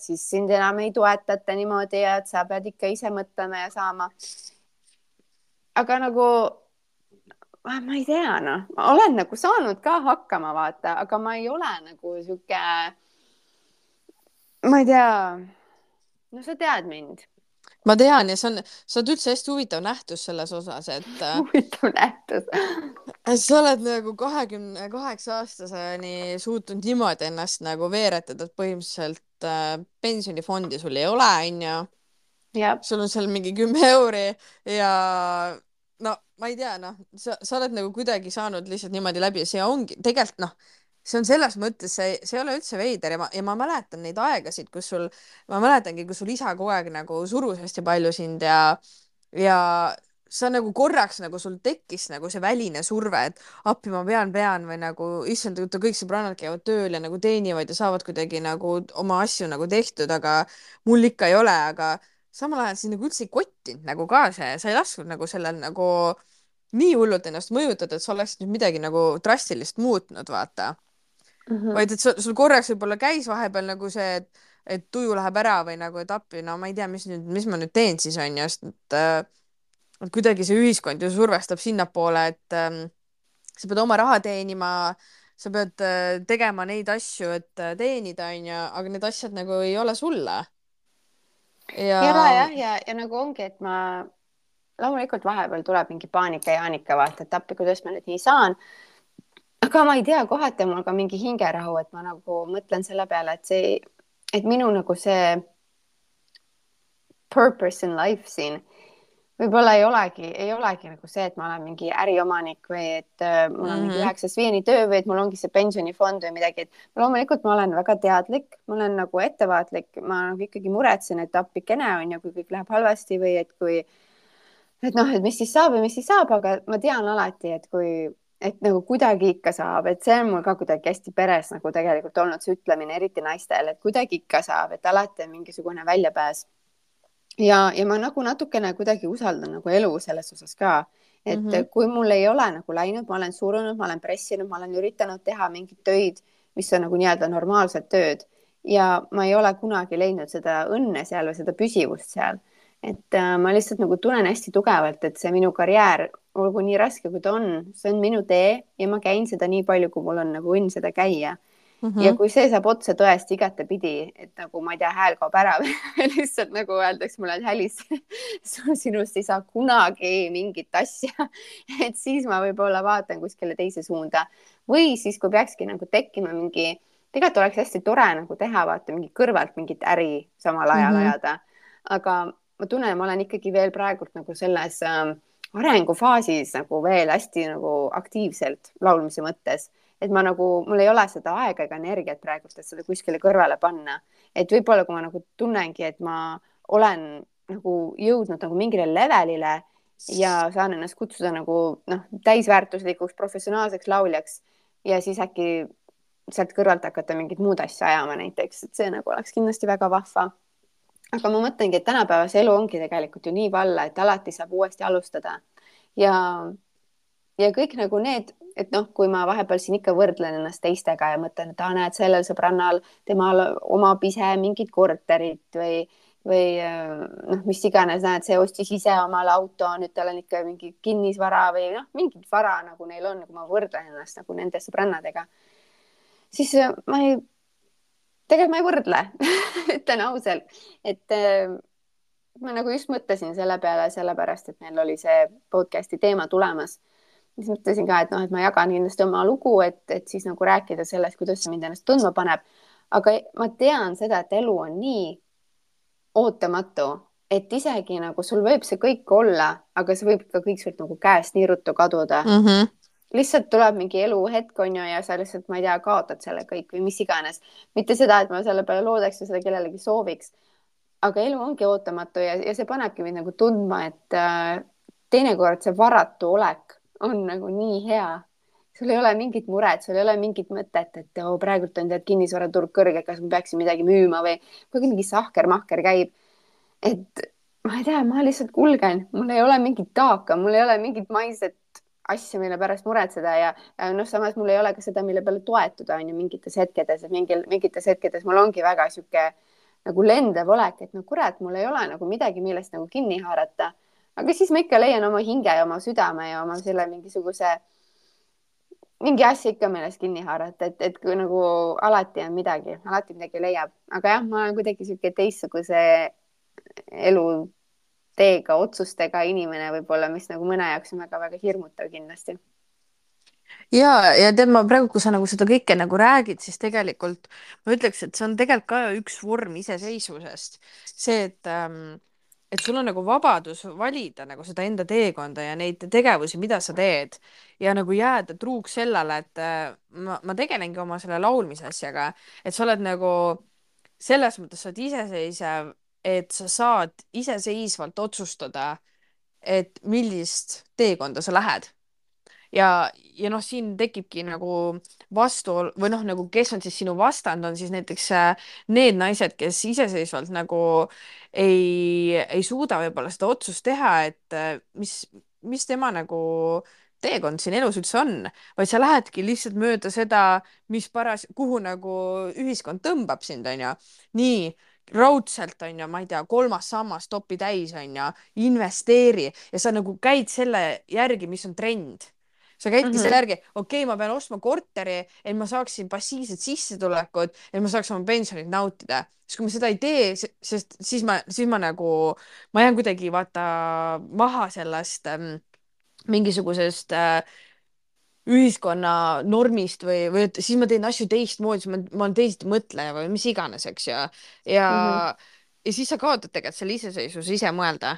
siis sind enam ei toetata niimoodi ja et sa pead ikka ise mõtlema ja saama. aga nagu ma ei tea, noh, ma olen nagu saanud ka hakkama, vaata, aga ma ei ole nagu sihuke, ma ei tea. no sa tead mind ma tean ja see on, sa oled üldse hästi huvitav nähtus selles osas, et. Äh, huvitav nähtus sa oled nagu kahekümne kaheksa aastaseni suutnud niimoodi ennast nagu veeretada, et põhimõtteliselt äh, pensionifondi sul ei ole, onju. sul on seal mingi kümme euri ja no ma ei tea, noh, sa, sa oled nagu kuidagi saanud lihtsalt niimoodi läbi ja see ongi tegelikult noh see on selles mõttes, see, see ei ole üldse veider ja ma, ja ma mäletan neid aegasid, kus sul, ma mäletangi, kus sul isa kogu aeg nagu surus hästi palju sind ja, ja sa nagu korraks nagu sul tekkis nagu see väline surve, et appi ma pean, pean või nagu issand, kõik sõbrannad käivad tööl ja nagu teenivad ja saavad kuidagi nagu oma asju nagu tehtud, aga mul ikka ei ole, aga samal ajal sind nagu üldse ei kottinud nagu ka see, sa ei lasknud nagu sellel nagu nii hullult ennast mõjutada, et sa oleksid nüüd midagi nagu drastilist muutnud, vaata mm, -hmm. vaid et sul korraks võib-olla käis vahepeal nagu see, et, et tuju läheb ära või nagu, et appi, no ma ei tea, mis nüüd, mis ma nüüd teen siis on ju, sest et, et kuidagi see ühiskond ju survestab sinnapoole, et ähm, sa pead oma raha teenima, sa pead äh, tegema neid asju, et äh, teenida, onju, aga need asjad nagu ei ole sulle. Ja, ja, jah, ja, ja nagu ongi, et ma loomulikult vahepeal tuleb mingi paanika ja Jaanika vaata, et appi, kuidas ma nüüd nii saan. Aga ma ei tea, kohati on mul ka mingi hingerahu, et ma nagu mõtlen selle peale, et see, et minu nagu see purpose in life siin võib-olla ei olegi, ei olegi nagu see, et ma olen mingi äriomanik või et äh, mul on mm -hmm. mingi mhm. üheksast viieni töö või et mul ongi see pensionifond või midagi, et loomulikult ma olen väga teadlik, ma olen nagu ettevaatlik, ma nagu ikkagi muretsen, et appikene on ju, kui kõik läheb halvasti või et kui, et noh, et mis siis saab ja mis siis saab, aga ma tean alati, et kui et nagu kuidagi ikka saab, et see on mul ka kuidagi hästi peres nagu tegelikult olnud see ütlemine, eriti naistel, et kuidagi ikka saab, et alati on mingisugune väljapääs. Ja, ja ma nagu natukene kuidagi usaldan nagu elu selles osas ka, et mm -hmm. kui mul ei ole nagu läinud, ma olen surunud, ma olen pressinud, ma olen üritanud teha mingeid töid, mis on nagu nii-öelda normaalsed tööd. Ja ma ei ole kunagi leidnud seda õnne seal või seda püsivust seal. Et äh, ma lihtsalt nagu tunnen hästi tugevalt, et see minu karjäär, olgu nii raske, kui ta on, see on minu tee ja ma käin seda nii palju, kui mul on nagu õnn seda käia mm. -hmm. ja kui see saab otsa tõest igatepidi, et nagu ma ei tea, hääl kaob ära või lihtsalt nagu öeldakse mulle, et Hälis sinust ei saa kunagi mingit asja et siis ma võib-olla vaatan kuskile teise suunda või siis, kui peakski nagu tekkima mingi, tegelikult oleks hästi tore nagu teha, vaata mingi kõrvalt mingit äri samal ajal mm -hmm. ajada, aga ma tunnen, ma olen ikkagi veel praegult nagu selles äh, arengufaasis nagu veel hästi nagu aktiivselt laulmise mõttes, et ma nagu, mul ei ole seda aega ega energiat praegult, et seda kuskile kõrvale panna. et võib-olla, kui ma nagu tunnengi, et ma olen nagu jõudnud nagu mingile levelile ja saan ennast kutsuda nagu noh, täisväärtuslikuks professionaalseks lauljaks ja siis äkki sealt kõrvalt hakata mingit muud asja ajama näiteks, et see nagu oleks kindlasti väga vahva aga ma mõtlengi, et tänapäeva see elu ongi tegelikult ju nii valla, et alati saab uuesti alustada ja, ja kõik nagu need, et noh, kui ma vahepeal siin ikka võrdlen ennast teistega ja mõtlen, et aa, näed, sellel sõbrannal, temal omab ise mingit korterit või või noh, mis iganes, näed, see ostis ise omale auto, nüüd tal on ikka mingi kinnisvara või noh, mingit vara nagu neil on, kui ma võrdlen ennast nagu nende sõbrannadega, siis ma ei tegelikult ma ei võrdle ütlen ausalt, et äh, ma nagu just mõtlesin selle peale, sellepärast et meil oli see podcast'i teema tulemas. Siis mõtlesin ka, et noh, et ma jagan kindlasti oma lugu, et, et siis nagu rääkida sellest, kuidas see mind ennast tundma paneb. aga ma tean seda, et elu on nii ootamatu, et isegi nagu sul võib see kõik olla, aga see võib ka kõik sult nagu käest nii ruttu kaduda mm. -hmm lihtsalt tuleb mingi eluhetk on ju ja sa lihtsalt, ma ei tea, kaotad selle kõik või mis iganes. mitte seda, et ma selle peale loodaks ja seda kellelegi sooviks. aga elu ongi ootamatu ja, ja see panebki mind nagu tundma, et äh, teinekord see varatu olek on nagu nii hea. sul ei ole mingit muret, sul ei ole mingit mõtet, et oh, praegult on tead kinnisvaraturg kõrge, kas ma peaksin midagi müüma või kui mingi sahker-mahker käib. et ma ei tea, ma lihtsalt kulgen, mul ei ole mingit taaka, mul ei ole mingit maiset asja, mille pärast muretseda ja, ja noh, samas mul ei ole ka seda, mille peale toetuda on ju mingites hetkedes, et mingil, mingites hetkedes mul ongi väga sihuke nagu lendav olek, et no kurat, mul ei ole nagu midagi, millest nagu kinni haarata. Aga siis ma ikka leian oma hinge ja oma südame ja oma selle mingisuguse, mingi asja ikka, millest kinni haarata, et, et kui nagu alati on midagi, alati midagi leiab, aga jah, ma olen kuidagi sihuke teistsuguse elu teega, otsustega inimene võib-olla, mis nagu mõne jaoks on väga-väga hirmutav kindlasti. ja, ja tead, ma praegu, kui sa nagu seda kõike nagu räägid, siis tegelikult ma ütleks, et see on tegelikult ka üks vorm iseseisvusest. see, et ähm, et sul on nagu vabadus valida nagu seda enda teekonda ja neid tegevusi, mida sa teed ja nagu jääda truuks sellele, et äh, ma, ma tegelengi oma selle laulmise asjaga, et sa oled nagu selles mõttes sa oled iseseisev et sa saad iseseisvalt otsustada, et millist teekonda sa lähed. Ja, ja noh, siin tekibki nagu vastuol või noh, nagu kes on siis sinu vastand, on siis näiteks äh, need naised, kes iseseisvalt nagu ei, ei suuda võib-olla seda otsust teha, et äh, mis, mis tema nagu teekond siin elus üldse on, vaid sa lähedki lihtsalt mööda seda, mis paras, kuhu nagu ühiskond tõmbab sind, onju. nii raudselt on ju, ma ei tea, kolmas sammas topi täis on ju, investeeri ja sa nagu käid selle järgi, mis on trend. Sa käidki mm -hmm. selle järgi, okei okay,, ma pean ostma korteri, et ma saaksin passiivset sissetulekut, et ma saaks oma pensionit nautida. siis kui ma seda ei tee, sest siis ma, siis ma nagu, ma jään kuidagi vaata maha sellest ähm, mingisugusest äh, ühiskonna normist või, või et siis ma teen asju teistmoodi, siis ma, ma olen teisiti mõtleja või mis iganes, eks ju. ja mm, -hmm. ja siis sa kaotad tegelikult selle iseseisvuse ise mõelda.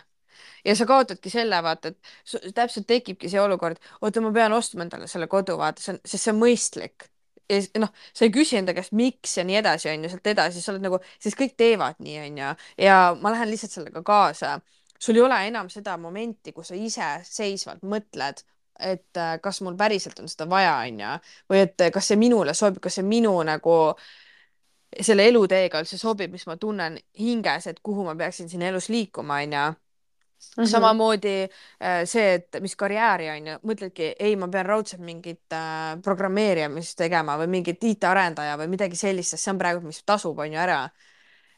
Ja sa kaotadki selle, vaata, et täpselt tekibki see olukord, oota, ma pean ostma endale selle kodu, vaata, see on, sest see on mõistlik. ja noh, sa ei küsi enda käest, miks ja nii edasi, on ju, sealt edasi, sa oled nagu, sest kõik teevad nii, on ju, ja ma lähen lihtsalt sellega kaasa sul ei ole enam seda momenti, kus sa iseseisvalt mõtled et äh, kas mul päriselt on seda vaja, onju, või et äh, kas see minule sobib, kas see minu nagu selle eluteega üldse sobib, mis ma tunnen hinges, et kuhu ma peaksin siin elus liikuma, onju. Mm -hmm. samamoodi äh, see, et mis karjääri on ju, mõtledki, ei, ma pean raudselt mingit äh, programmeerimist tegema või mingit IT-arendaja või midagi sellist, sest see on praegu, mis tasub, on ju ära.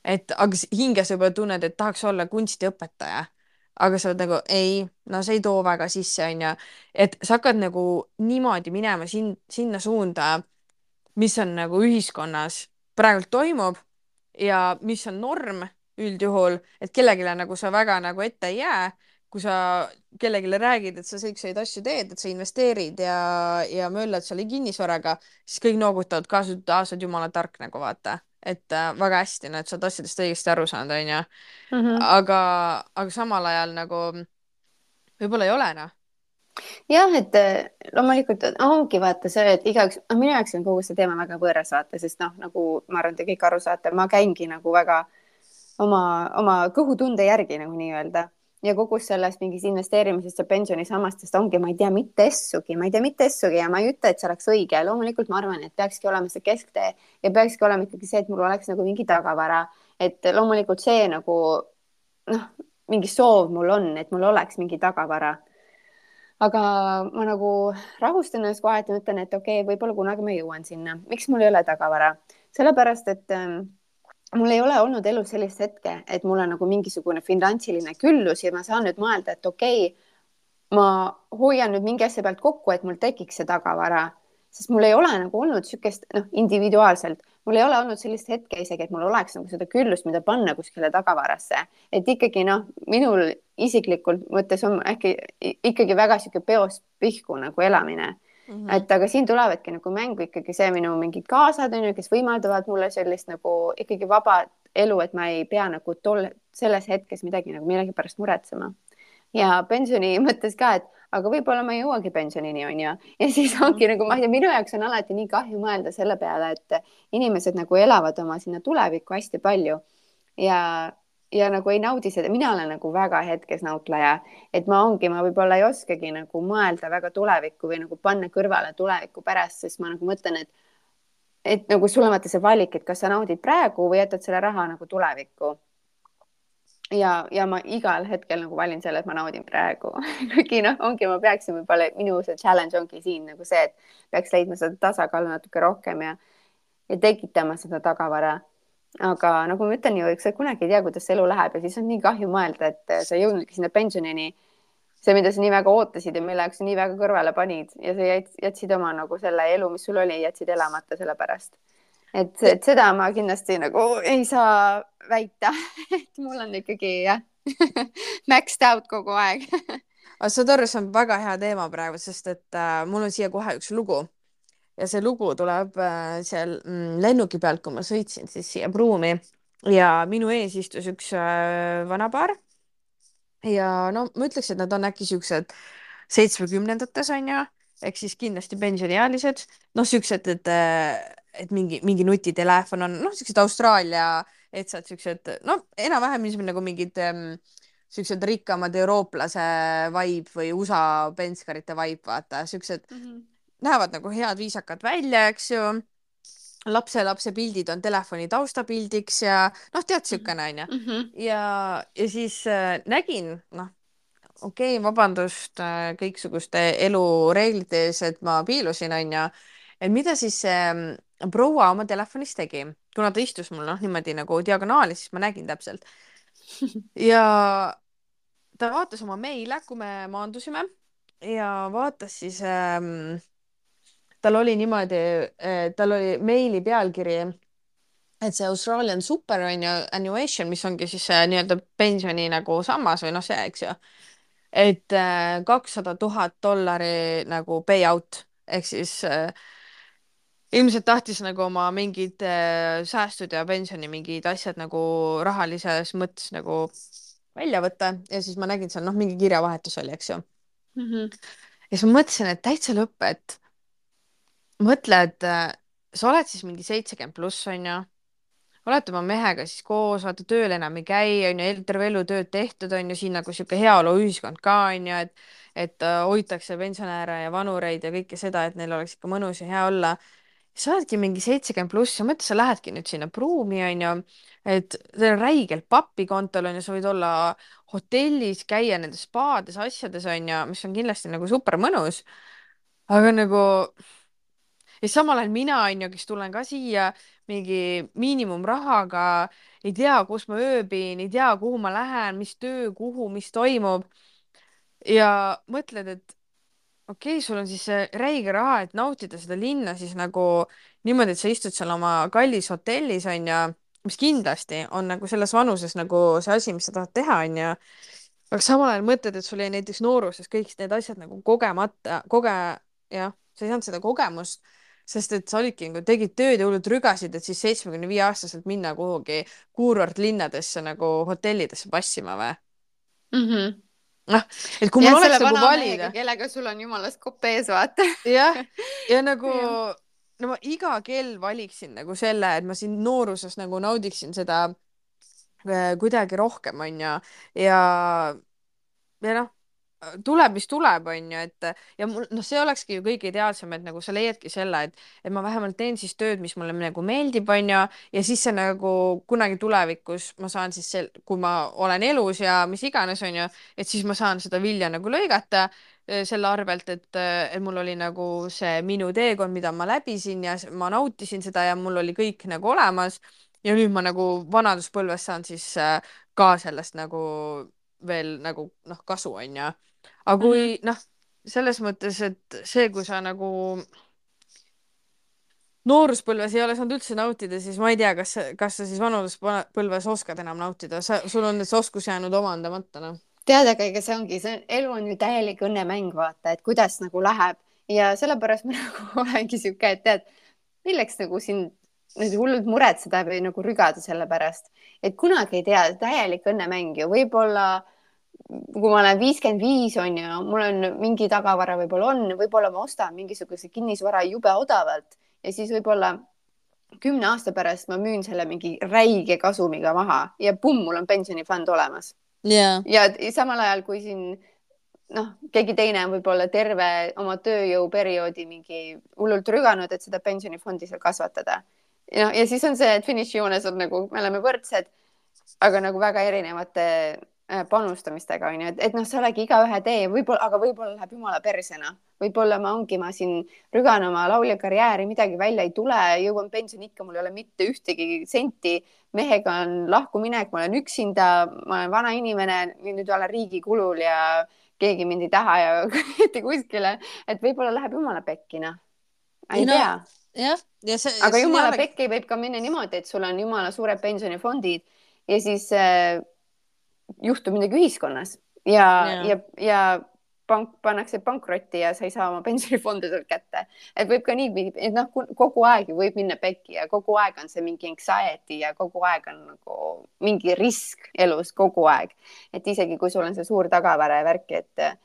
et aga hinges võib-olla tunned, et tahaks olla kunstiõpetaja aga sa oled nagu ei, no see ei too väga sisse, onju. et sa hakkad nagu niimoodi minema sin-, sinna suunda, mis on nagu ühiskonnas praegult toimub ja mis on norm üldjuhul, et kellelegi nagu sa väga nagu ette ei jää, kui sa kellelegi räägid, et sa siukseid asju teed, et sa investeerid ja, ja möllad seal kinnisvaraga, siis kõik noogutavad kaasa, et aa, sa oled jumala tark nagu vaata et äh, väga hästi, no et sa oled asjadest õigesti aru saanud, onju. Mhm. aga, aga samal ajal nagu võib-olla ei ole noh jah, et äh, loomulikult ongi vaata see, et igaüks, noh, minu jaoks on kogu see teema väga võõras vaata, sest noh, nagu ma arvan, te kõik aru saate, ma käingi nagu väga oma, oma kõhutunde järgi nagu nii-öelda ja kogu sellest mingist investeerimisest ja pensionisammastest ongi, ma ei tea mitte essugi, ma ei tea mitte essugi ja ma ei ütle, et see oleks õige, loomulikult ma arvan, et peakski olema see kesktee ja peakski olema ikkagi see, et mul oleks nagu mingi tagavara, et loomulikult see nagu noh, mingi soov mul on, et mul oleks mingi tagavara. aga ma nagu rahustan ennast kohati, mõtlen, et okei okay,, võib-olla kunagi ma jõuan sinna. miks mul ei ole tagavara? sellepärast, et ähm, mul ei ole olnud elus sellist hetke, et mul on nagu mingisugune finantsiline küllus ja ma saan nüüd mõelda, et okei okay,, ma hoian nüüd mingi asja pealt kokku, et mul tekiks see tagavara, sest mul ei ole nagu olnud niisugust noh, individuaalselt, mul ei ole olnud sellist hetke isegi, et mul oleks nagu seda küllust, mida panna kuskile tagavarasse, et ikkagi noh, minul isiklikult mõttes on äkki ikkagi väga niisugune peost pihku nagu elamine mm. -hmm. et aga siin tulevadki nagu mängu ikkagi see minu mingid kaasad on ju, kes võimaldavad mulle sellist nagu ikkagi vaba elu, et ma ei pea nagu tol, selles hetkes midagi nagu millegipärast muretsema ja pensioni mõttes ka, et aga võib-olla ma ei jõuagi pensionini, on ju. ja siis ongi nagu ma ei tea, minu jaoks on alati nii kahju mõelda selle peale, et inimesed nagu elavad oma sinna tulevikku hästi palju ja, ja nagu ei naudi seda, mina olen nagu väga hetkesnautleja, et ma ongi, ma võib-olla ei oskagi nagu mõelda väga tulevikku või nagu panna kõrvale tuleviku pärast, sest ma nagu mõtlen, et et nagu sul on vaata see valik, et kas sa naudid praegu või jätad selle raha nagu tulevikku. Ja, ja ma igal hetkel nagu valin selle, et ma naudin praegu. Kuigi noh, ongi, ma peaksin võib-olla, minu see challenge ongi siin nagu see, et peaks leidma seda tasakaalu natuke rohkem ja, ja tekitama seda tagavara. Aga nagu ma ütlen ju, eks sa kunagi ei tea, kuidas elu läheb ja siis on nii kahju mõelda, et sa jõudnudki sinna pensionini. see, mida sa nii väga ootasid ja mille jaoks sa nii väga kõrvale panid ja sa jätsid oma nagu selle elu, mis sul oli, jätsid elamata selle pärast. Et, et seda ma kindlasti nagu ei saa väita et mul on ikkagi jah maxed out kogu aeg. Aga saad aru, see on väga hea teema praegu, sest et äh, mul on siia kohe üks lugu ja see lugu tuleb äh, seal mm, lennuki pealt, kui ma sõitsin siis siia Pruumi ja minu ees istus üks äh, vanapaar. ja no ma ütleks, et nad on äkki siuksed seitsmekümnendates onju, ehk siis kindlasti pensioniealised, noh, siuksed, et äh, et mingi, mingi nutitelefon on, noh, siuksed Austraalia etsad, siuksed, no enam-vähem nagu mingid ähm, siuksed rikkamad eurooplase vibe või USA penskarite vibe, vaata, siuksed mm -hmm. Näevad nagu head, viisakad välja, eks ju. lapselapse pildid on telefoni taustapildiks ja noh, tead, siukene onju mm -hmm.. ja, ja siis äh, nägin, noh, okei okay,, vabandust äh, kõiksuguste elureeglite ees, et ma piilusin, onju. et mida siis see äh, proua oma telefonis tegi, kuna ta istus mul noh, niimoodi nagu diagonaali, siis ma nägin täpselt. ja ta vaatas oma meile, kui me maandusime ja vaatas siis ähm,, tal oli niimoodi tal oli meili pealkiri, et see Australian Super on ju annuation, mis ongi siis see nii-öelda pensioni nagu sammas või noh, see, eks ju. et äh, kakssada tuhat dollari nagu payout ehk siis äh, ilmselt tahtis nagu oma mingid äh, säästud ja pensioni mingid asjad nagu rahalises mõttes nagu välja võtta ja siis ma nägin seal noh, mingi kirjavahetus oli, eks ju mm. -hmm. ja siis ma mõtlesin, et täitsa lõpp, et mõtle, et äh, sa oled siis mingi seitsekümmend pluss onju, oled oma mehega siis koos, vaata tööl enam ei käi, onju, terve elu tööd tehtud onju, siin nagu sihuke heaoluühiskond ka onju, et et äh, hoitakse pensionäre ja vanureid ja kõike seda, et neil oleks ikka mõnus ja hea olla sa oledki mingi seitsekümmend pluss ja mõtle, sa lähedki nüüd sinna pruumi, onju, et teil on räigelt pappi kontol, onju, sa võid olla hotellis, käia nendes spaades, asjades, onju, mis on kindlasti nagu super mõnus. aga nagu, ja samal ajal mina, onju, kes tulen ka siia mingi miinimumrahaga, ei tea, kus ma ööbin, ei tea, kuhu ma lähen, mis töö, kuhu, mis toimub. ja mõtled, et okei okay,, sul on siis see räige raha, et nautida seda linna siis nagu niimoodi, et sa istud seal oma kallis hotellis onju, mis kindlasti on nagu selles vanuses nagu see asi, mis sa tahad teha onju. aga samal ajal mõtled, et sul jäi näiteks nooruses kõik need asjad nagu kogemata, koge-, jah, sa ei saanud seda kogemust, sest et sa olidki nagu, tegid tööd ja hullult rügasid, et siis seitsmekümne viie aastaselt minna kuhugi kuurortlinnadesse nagu hotellidesse passima või mm? -hmm noh, et kui mul ja, oleks nagu valida. kellega sul on jumalast kopp ees, vaata. jah, ja nagu no ma iga kell valiksin nagu selle, et ma siin nooruses nagu naudiksin seda äh, kuidagi rohkem, onju. ja, ja noh, tuleb, mis tuleb, onju, et ja mul, noh, see olekski ju kõige ideaalsem, et nagu sa leiadki selle, et, et ma vähemalt teen siis tööd, mis mulle nagu meeldib, onju, ja siis see nagu kunagi tulevikus ma saan siis sel-, kui ma olen elus ja mis iganes, onju, et siis ma saan seda vilja nagu lõigata eh, selle arvelt, et, et mul oli nagu see minu teekond, mida ma läbisin ja ma nautisin seda ja mul oli kõik nagu olemas. ja nüüd ma nagu vanaduspõlves saan siis äh, ka sellest nagu veel nagu noh, kasu onju aga kui mm -hmm. noh, selles mõttes, et see, kui sa nagu nooruspõlves ei ole saanud üldse nautida, siis ma ei tea, kas, kas sa siis vanuspõlves oskad enam nautida, sa, sul on see oskus jäänud omandamata, noh. tead, aga ega see ongi, see elu on ju täielik õnnemäng, vaata, et kuidas nagu läheb ja sellepärast ma nagu olengi sihuke, et tead, milleks nagu siin nüüd hullult muretseda või nagu rügada selle pärast, et kunagi ei tea, täielik õnnemäng ju võib-olla kui ma olen viiskümmend viis, on ju, mul on mingi tagavara võib-olla on, võib-olla ma ostan mingisuguse kinnisvara jube odavalt ja siis võib-olla kümne aasta pärast ma müün selle mingi räige kasumiga maha ja pumm, mul on pensionifond olemas yeah.. ja samal ajal, kui siin noh, keegi teine on võib-olla terve oma tööjõuperioodi mingi hullult rüganud, et seda pensionifondi seal kasvatada. ja, ja siis on see, et finišijoones on nagu, me oleme võrdsed, aga nagu väga erinevate panustamistega onju, et, et noh, see olegi igaühe tee, võib-olla, aga võib-olla läheb jumala persena, võib-olla ma ongi, ma siin rügan oma laulja karjääri, midagi välja ei tule, jõuan pensioniikka, mul ei ole mitte ühtegi senti, mehega on lahkuminek, ma olen üksinda, ma olen vana inimene, nüüd olen riigi kulul ja keegi mind ei taha ja mitte kuskile, et võib-olla läheb jumala pekki, noh. ei no, tea. jah, ja see. aga jumala pekki võib ka minna niimoodi, et sul on jumala suured pensionifondid ja siis äh, juhtub midagi ühiskonnas ja, ja, ja, ja pank pannakse pankrotti ja sa ei saa oma pensionifonde sealt kätte. et võib ka nii, et noh, kogu aeg võib minna pekki ja kogu aeg on see mingi anxiety ja kogu aeg on nagu mingi risk elus kogu aeg. et isegi kui sul on see suur tagavara ja värk, et,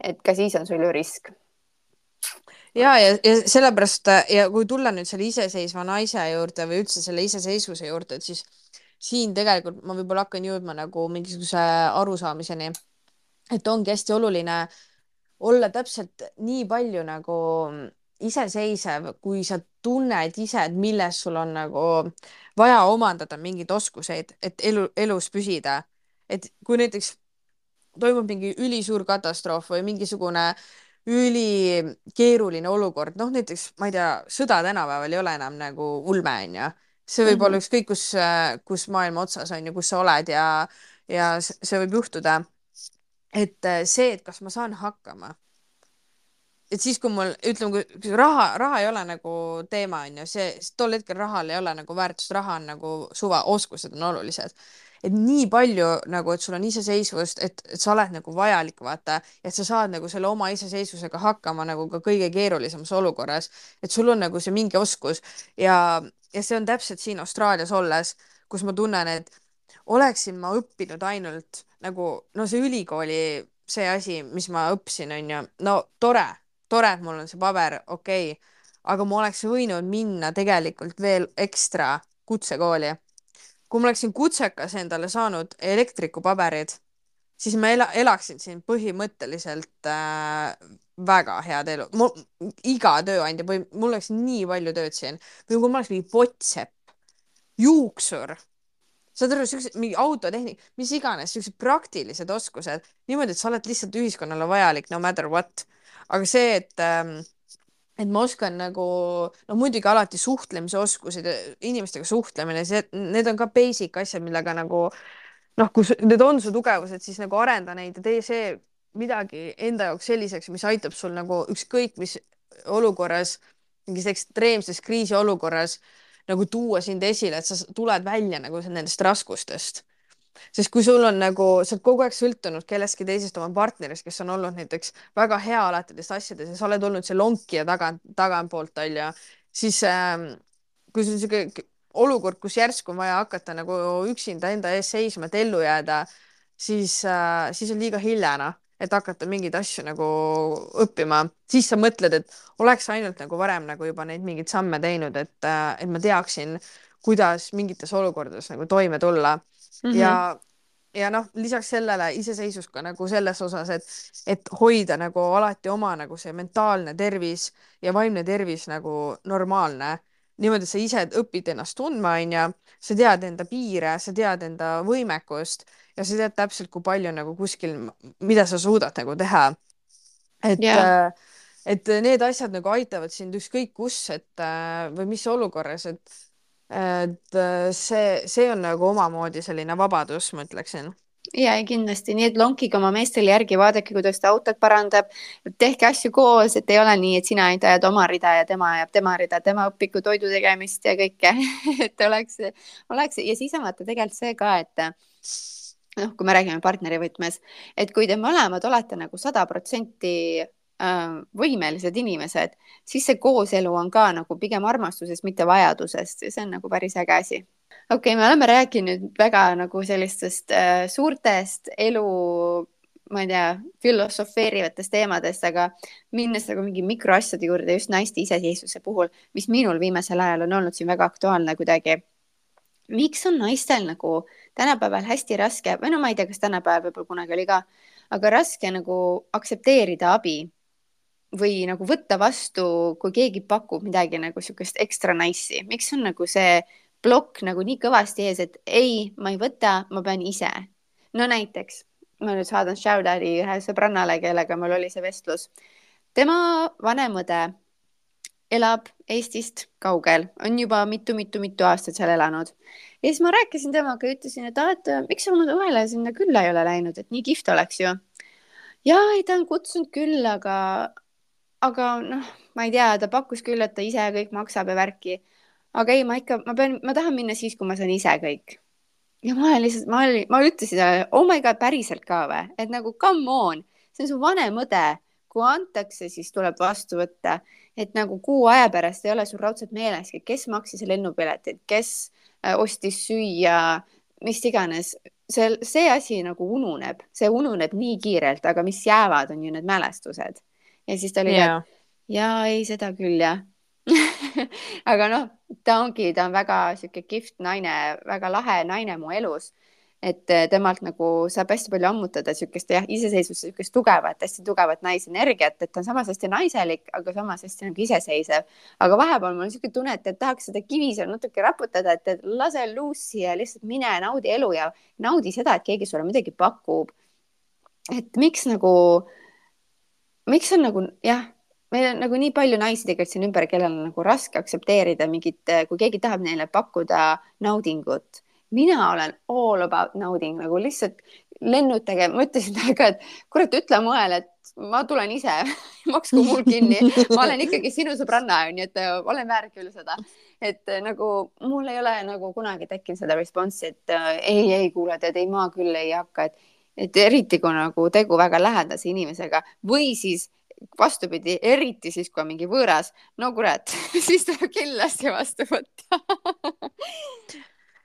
et ka siis on sul ju risk ja, ja, ja sellepärast ja kui tulla nüüd selle iseseisva naise juurde või üldse selle iseseisvuse juurde, et siis siin tegelikult ma võib-olla hakkan jõudma nagu mingisuguse arusaamiseni, et ongi hästi oluline olla täpselt nii palju nagu iseseisev, kui sa tunned ise, et milles sul on nagu vaja omandada mingeid oskuseid, et elu, elus püsida. et kui näiteks toimub mingi ülisuur katastroof või mingisugune ülikeeruline olukord, noh näiteks ma ei tea, sõda tänapäeval ei ole enam nagu ulme onju see võib mm -hmm. olla ükskõik kus, kus maailma otsas on ju, kus sa oled ja, ja see võib juhtuda. et äh, see, et kas ma saan hakkama. et siis, kui mul, ütleme, kui raha, raha ei ole nagu teema, on ju, see, tol hetkel rahal ei ole nagu väärtust, raha on nagu suva, oskused on olulised et nii palju nagu, et sul on iseseisvust, et, sa oled nagu vajalik, vaata, et sa saad nagu selle oma iseseisvusega hakkama nagu ka kõige keerulisemas olukorras, et sul on nagu see mingi oskus ja, ja see on täpselt siin Austraalias olles, kus ma tunnen, et oleksin ma õppinud ainult nagu no see ülikooli see asi, mis ma õppisin, on ju, no tore, tore, et mul on see paber, okei okay., aga ma oleks võinud minna tegelikult veel ekstra kutsekooli kui ma oleksin kutsekas endale saanud elektrikupaberid, siis ma ela, elaksin siin põhimõtteliselt äh, väga head elu. mul iga tööandja või mul oleks nii palju tööd siin või kui ma oleks mingi pottsepp, juuksur, saad aru, siuksed mingi autotehnik, mis iganes, siuksed praktilised oskused niimoodi, et sa oled lihtsalt ühiskonnale vajalik no matter what. aga see, et ähm, et ma oskan nagu, no muidugi alati suhtlemise oskused, inimestega suhtlemine, see, need on ka basic asjad, millega nagu noh, kui need on su tugevused, siis nagu arenda neid ja tee see midagi enda jaoks selliseks, mis aitab sul nagu ükskõik mis olukorras, mingis ekstreemses kriisiolukorras nagu tuua sind esile, et sa tuled välja nagu nendest raskustest sest kui sul on nagu, sa oled kogu aeg sõltunud kellestki teisest oma partnerist, kes on olnud näiteks väga hea alati nendes asjades ja sa oled olnud see lonkija tagant, tagantpoolt onju, siis ähm, kui sul sihuke olukord, kus järsku on vaja hakata nagu üksinda enda ees seisma, et ellu jääda, siis äh,, siis on liiga hilja noh, et hakata mingeid asju nagu õppima, siis sa mõtled, et oleks ainult nagu varem nagu juba neid mingeid samme teinud, et äh,, et ma teaksin, kuidas mingites olukordades nagu toime tulla mm -hmm. ja ja noh, lisaks sellele iseseisvus ka nagu selles osas, et, et hoida nagu alati oma nagu see mentaalne tervis ja vaimne tervis nagu normaalne. niimoodi, et sa ise õpid ennast tundma, onju, sa tead enda piire, sa tead enda võimekust ja sa tead täpselt, kui palju nagu kuskil, mida sa suudad nagu teha. et yeah., et need asjad nagu aitavad sind ükskõik kus, et või mis olukorras, et et äh, see, see on nagu omamoodi selline vabadus, ma ütleksin. Ja kindlasti, nii et lonkige oma meestele järgi, vaadake, kuidas ta autot parandab, tehke asju koos, et ei ole nii, et sina ainult ajad oma rida ja tema ajab tema rida, tema õpib toidu tegemist ja kõike. Et oleks, oleks ja siis on vaata tegelikult see ka, et noh, kui me räägime partneri võtmes, et kui te mõlemad olete nagu sada protsenti võimelised inimesed, siis see kooselu on ka nagu pigem armastusest, mitte vajadusest. Ja see on nagu päris äge asi. okei okay,, me oleme rääkinud väga nagu sellistest äh, suurtest elu, ma ei tea, filosofeerivatest teemadest, aga minnes nagu mingi mikroasjade juurde just naiste iseseisvuse puhul, mis minul viimasel ajal on olnud siin väga aktuaalne kuidagi. Miks on naistel nagu tänapäeval hästi raske või no ma ei tea, kas tänapäeval võib-olla kunagi oli ka, aga raske nagu aktsepteerida abi või nagu võtta vastu, kui keegi pakub midagi nagu niisugust ekstra nice'i, miks on nagu see plokk nagu nii kõvasti ees, et ei, ma ei võta, ma pean ise. no näiteks ma nüüd saadan shout-out'i ühe sõbrannale, kellega mul oli see vestlus. tema vanem õde elab Eestist kaugel, on juba mitu-mitu-mitu aastat seal elanud. ja siis ma rääkisin temaga ütlesin, et aa, et miks sa oma õele sinna külla ei ole läinud, et nii kihvt oleks ju. ja ei, ta on kutsunud külla, aga, aga noh, ma ei tea, ta pakkus küll, et ta ise kõik maksab ja värki. aga ei, ma ikka, ma pean, ma tahan minna siis, kui ma saan ise kõik. ja ma olen lihtsalt, ma olin, ma ütlesin talle, oh my god, päriselt ka või, et nagu come on, see on su vanem õde, kui antakse, siis tuleb vastu võtta et nagu kuu aja pärast ei ole sul raudselt meeleski, kes maksis lennupiletid, kes äh, ostis süüa, mis iganes, see, see asi nagu ununeb, see ununeb nii kiirelt, aga mis jäävad, on ju need mälestused. Ja siis ta oli yeah., et ja ei, seda küll jah aga noh, ta ongi, ta on väga sihuke kihvt naine, väga lahe naine mu elus et eh, temalt nagu saab hästi palju ammutada niisugust jah, iseseisvust, niisugust tugevat, hästi tugevat naisenergiat, et ta on samas hästi naiselik, aga samas hästi nagu iseseisev. aga vahepeal mul on niisugune tunne, et, tahaks seda kivi seal natuke raputada, et, lase luussi ja lihtsalt mine naudi elu ja naudi seda, et keegi sulle midagi pakub. et miks nagu, miks on nagu jah meil on nagu nii palju naisi tegelikult siin ümber, kellel on nagu raske aktsepteerida mingit, kui keegi tahab neile pakkuda naudingut mina olen all about nauding nagu lihtsalt lennutage, ma ütlesin talle ka, et kurat, ütle moel, et ma tulen ise maksku mul kinni, ma olen ikkagi sinu sõbranna, onju, et olen väärt küll seda. et nagu mul ei ole nagu kunagi tekkinud seda responsi, et ei, ei kuule, tead, ei, ma küll ei hakka, et, et eriti kui nagu tegu väga lähedase inimesega. Või siis vastupidi, eriti siis, kui on mingi võõras, no kurat siis tuleb kindlasti vastu võtta.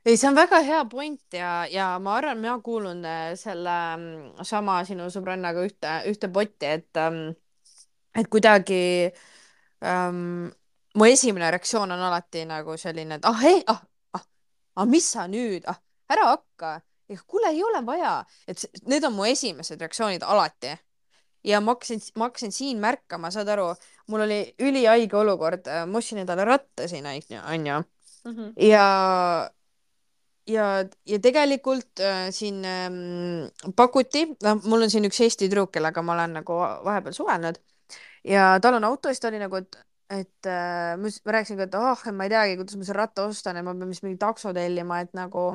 Ei, see on väga hea point ja, ja ma arvan, mina kuulun äh, selle mm, sama sinu sõbrannaga ühte, ühte potti, et, ähm, et kuidagi ähm, mu esimene reaktsioon on alati nagu selline, et ah ei, ah, ah, ah, mis sa nüüd, ah, ära hakka, kuule, ei ole vaja, et need on mu esimesed reaktsioonid alati ja ma hakkasin, ma hakkasin siin märkama, saad aru, mul oli ülihaige olukord, ma ostsin endale ratta siin, onju. Mhm. ja ja, ja tegelikult äh, siin ähm, pakuti, noh, mul on siin üks Eesti tüdruk, kellega ma olen nagu vahepeal suhelnud ja tal on auto ja siis ta oli nagu, et, et äh, ma, rääkisin ka, et ah oh,, ma ei teagi, kuidas ma selle ratta ostan ja ma pean vist mingi takso tellima, et nagu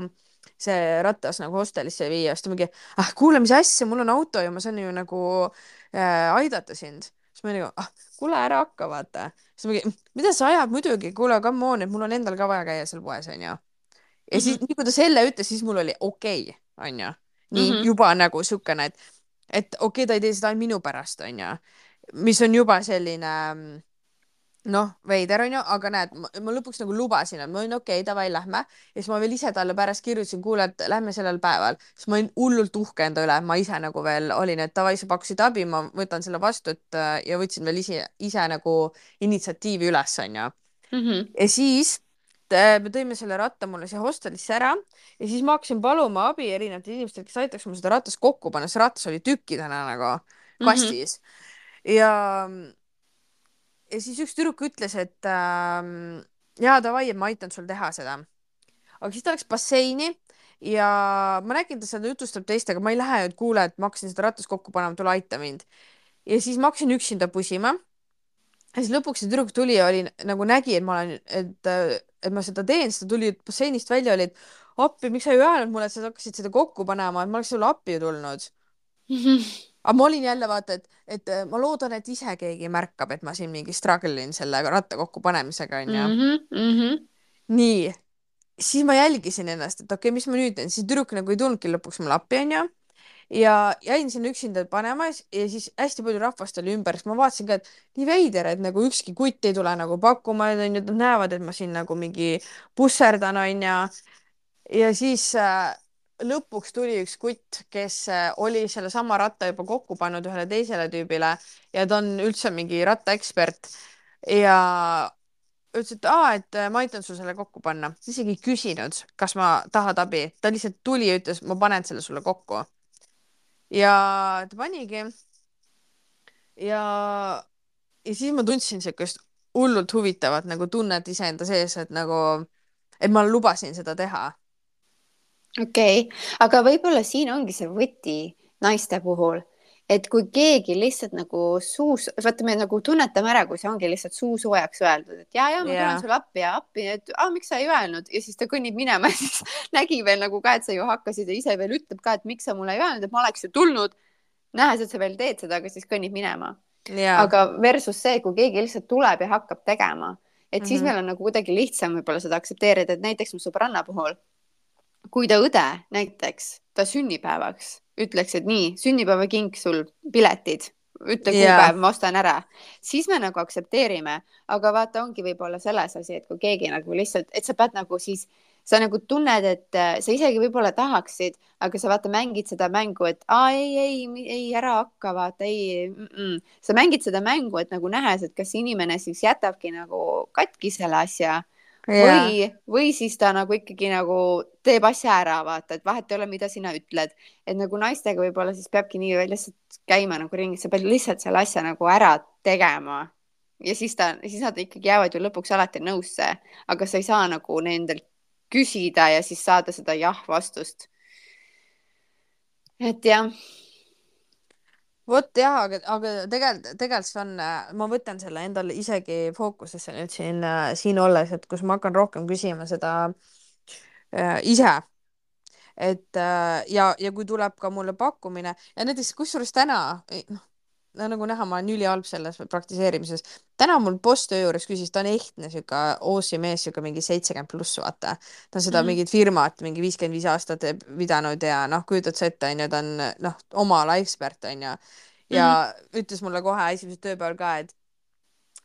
see rattas nagu hostelisse viia, siis ta mingi, ah kuule, mis asja, mul on auto ja ma saan ju nagu äh, aidata sind. siis ma nagu, ah kuule, ära hakka, vaata. siis ma mingi, mida sa ajad, muidugi, kuule, come on, et mul on endal ka vaja käia seal poes, onju ja siis mm -hmm. nii kui ta selle ütles, siis mul oli okei okay,, onju. nii mm -hmm. juba nagu siukene, et, et okei okay,, ta ei tee seda ainult minu pärast, onju. mis on juba selline noh, veider onju, aga näed, ma lõpuks nagu lubasin, et ma olin okei okay,, davai, lähme. ja siis ma veel ise talle pärast kirjutasin, kuule, et lähme sellel päeval. siis ma olin hullult uhke enda üle, ma ise nagu veel olin, et davai, sa pakkusid abi, ma võtan selle vastu, et ja võtsin veel ise, ise nagu initsiatiivi üles, onju. Mhm. ja siis äh, me tõime selle ratta mulle siia hostelisse ära ja siis ma hakkasin paluma abi erinevatelt inimestelt, kes aitaks mul seda ratast kokku panna, see ratas oli tükkidena nagu kastis mm. -hmm. ja, ja siis üks tüdruk ütles, et äh, jaa, davai, et ma aitan sul teha seda. aga siis ta läks basseini ja ma nägin, ta seal jutustab teistega, ma ei lähe, et kuule, et ma hakkasin seda ratast kokku panema, tule aita mind. ja siis ma hakkasin üksinda pusima. Ja siis lõpuks see tüdruk tuli ja oli nagu nägi, et ma olen, et, et ma seda teen, siis ta tuli basseinist välja, oli, et appi, miks sa ei öelnud mulle, et sa hakkasid seda kokku panema, et ma oleks sulle appi tulnud aga ma olin jälle vaata, et, et ma loodan, et ise keegi märkab, et ma siin mingi struggle in selle ratta kokkupanemisega onju mm. -hmm, mm -hmm. nii, siis ma jälgisin ennast, et okei okay,, mis ma nüüd teen, siis tüdruk nagu ei tulnudki lõpuks mulle appi onju ja jäin sinna üksinda panema ja siis hästi palju rahvast oli ümber, siis ma vaatasin ka, et nii veider, et nagu ükski kutt ei tule nagu pakkuma, onju, nad näevad, et ma siin nagu mingi pusserdan, onju. ja siis äh, lõpuks tuli üks kutt, kes äh, oli sellesama ratta juba kokku pannud ühele teisele tüübile ja ta on üldse mingi rattaekspert ja ütles, et aa, et äh, ma aitan sul selle kokku panna, isegi ei küsinud, kas ma tahad abi, ta lihtsalt tuli ja ütles, ma panen selle sulle kokku ja ta panigi. ja, ja siis ma tundsin siukest hullult huvitavat nagu tunnet iseenda sees, et nagu, et ma lubasin seda teha. Okei okay., aga võib-olla siin ongi see võti naiste puhul et kui keegi lihtsalt nagu suus, vaata, me nagu tunnetame ära, kui see ongi lihtsalt suu soojaks öeldud, et ja, ja ma yeah. tulen sulle appi ja appi, et aa, miks sa ei öelnud ja siis ta kõnnib minema ja siis nägi veel nagu ka, et sa ju hakkasid ja ise veel ütleb ka, et miks sa mulle ei öelnud, et ma oleks ju tulnud. nähes, et sa veel teed seda, aga siis kõnnib minema yeah.. aga versus see, kui keegi lihtsalt tuleb ja hakkab tegema, et mm -hmm. siis meil on nagu kuidagi lihtsam võib-olla seda aktsepteerida, et näiteks mu sõbranna puhul, kui ta õde näiteks, ta sünnipäevaks ütleks, et nii, sünnipäevakink sul piletid, ütle kuupäev ma ostan ära, siis me nagu aktsepteerime, aga vaata, ongi võib-olla selles asi, et kui keegi nagu lihtsalt, et sa pead nagu siis, sa nagu tunned, et äh, sa isegi võib-olla tahaksid, aga sa vaata, mängid seda mängu, et aa ei, ei, ei ära hakka, vaata ei mm, -mm. sa mängid seda mängu, et nagu nähes, et kas inimene siis jätabki nagu katki selle asja. Või, või siis ta nagu ikkagi nagu teeb asja ära, vaata, et vahet ei ole, mida sina ütled, et nagu naistega võib-olla siis peabki nii lihtsalt käima nagu ringis, sa pead lihtsalt selle asja nagu ära tegema. Ja siis ta, siis nad ikkagi jäävad ju lõpuks alati nõusse, aga sa ei saa nagu nendelt küsida ja siis saada seda jah vastust. et jah vot jah, aga, aga tegelikult, tegelikult see on, ma võtan selle endale isegi fookusesse nüüd siin, siin olles, et kus ma hakkan rohkem küsima seda äh, ise. et äh, ja, ja kui tuleb ka mulle pakkumine ja näiteks kusjuures täna, noh, no nagu näha, ma olen ülihalb selles praktiseerimises. täna mul boss töö juures küsis, ta on ehtne sihuke Oosi mees, sihuke mingi seitsekümmend pluss, vaata. ta on seda mm -hmm. mingit firmat mingi viiskümmend viis aastat pidanud ja noh, kujutad sa ette, onju, ta on noh, oma ala ekspert, onju. ja mm -hmm. ütles mulle kohe esimesel tööpäeval ka, et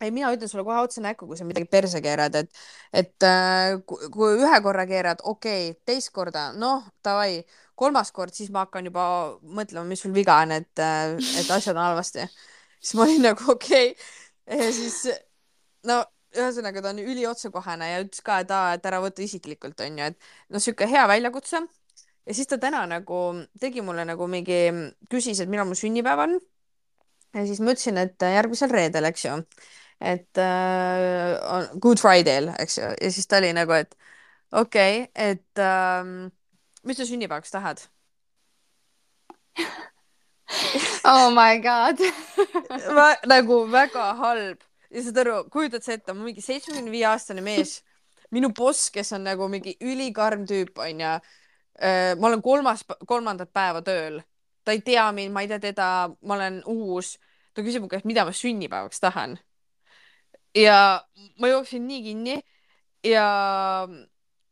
ei, mina ütlen sulle kohe otse näkku, kui sa midagi perse keerad, et, et äh, kui ühe korra keerad, okei okay,, teist korda, noh, davai kolmas kord, siis ma hakkan juba mõtlema, mis sul viga on, et, et asjad on halvasti. siis ma olin nagu okei okay. ja siis no ühesõnaga ta on üliotsekohene ja ütles ka, et aa, et ära võta isiklikult, onju, et noh, sihuke hea väljakutse. ja siis ta täna nagu tegi mulle nagu mingi, küsis, et millal mu sünnipäev on. ja siis ma ütlesin, et järgmisel reedel, eks ju, et äh, Good Friday'l, eks ju, ja siis ta oli nagu, et okei okay,, et äh, mis sa sünnipäevaks tahad oh my god nagu väga halb ja saad aru, kujutad sa ette, mingi seitsmekümne viie aastane mees, minu boss, kes on nagu mingi ülikarm tüüp, onju. Äh, ma olen kolmas, kolmandat päeva tööl, ta ei tea mind, ma ei tea teda, ma olen uus. ta küsib mu käest, mida ma sünnipäevaks tahan. ja ma jooksin nii kinni ja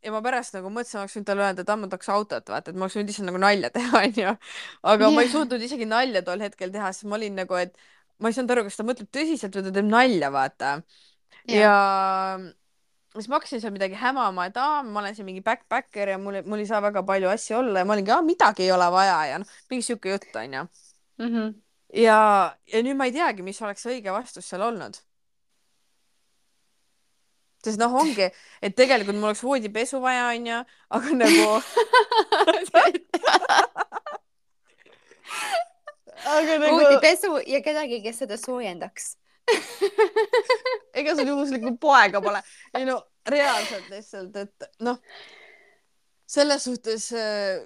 ja ma pärast nagu mõtlesin, oleks võinud talle öelda, et amma tahaks autot, vaata, et ma oleks võinud lihtsalt nagu nalja teha, onju. aga yeah. ma ei suutnud isegi nalja tol hetkel teha, sest ma olin nagu, et ma ei saanud aru, kas ta mõtleb tõsiselt või ta teeb nalja, vaata yeah.. ja siis ma hakkasin seal midagi hämama, et aa, ma olen siin mingi backpacker ja mul, mul ei saa väga palju asju olla ja ma olingi, aa, midagi ei ole vaja ja noh, mingi sihuke jutt, onju mm. -hmm. ja, ja nüüd ma ei teagi, mis oleks õige vastus seal olnud sest noh, ongi, et tegelikult mul oleks voodipesu vaja, onju, aga nagu aga nagu voodipesu ja kedagi, kes seda soojendaks ega sul juhuslikku poega pole. ei no reaalselt lihtsalt, et noh, selles suhtes äh,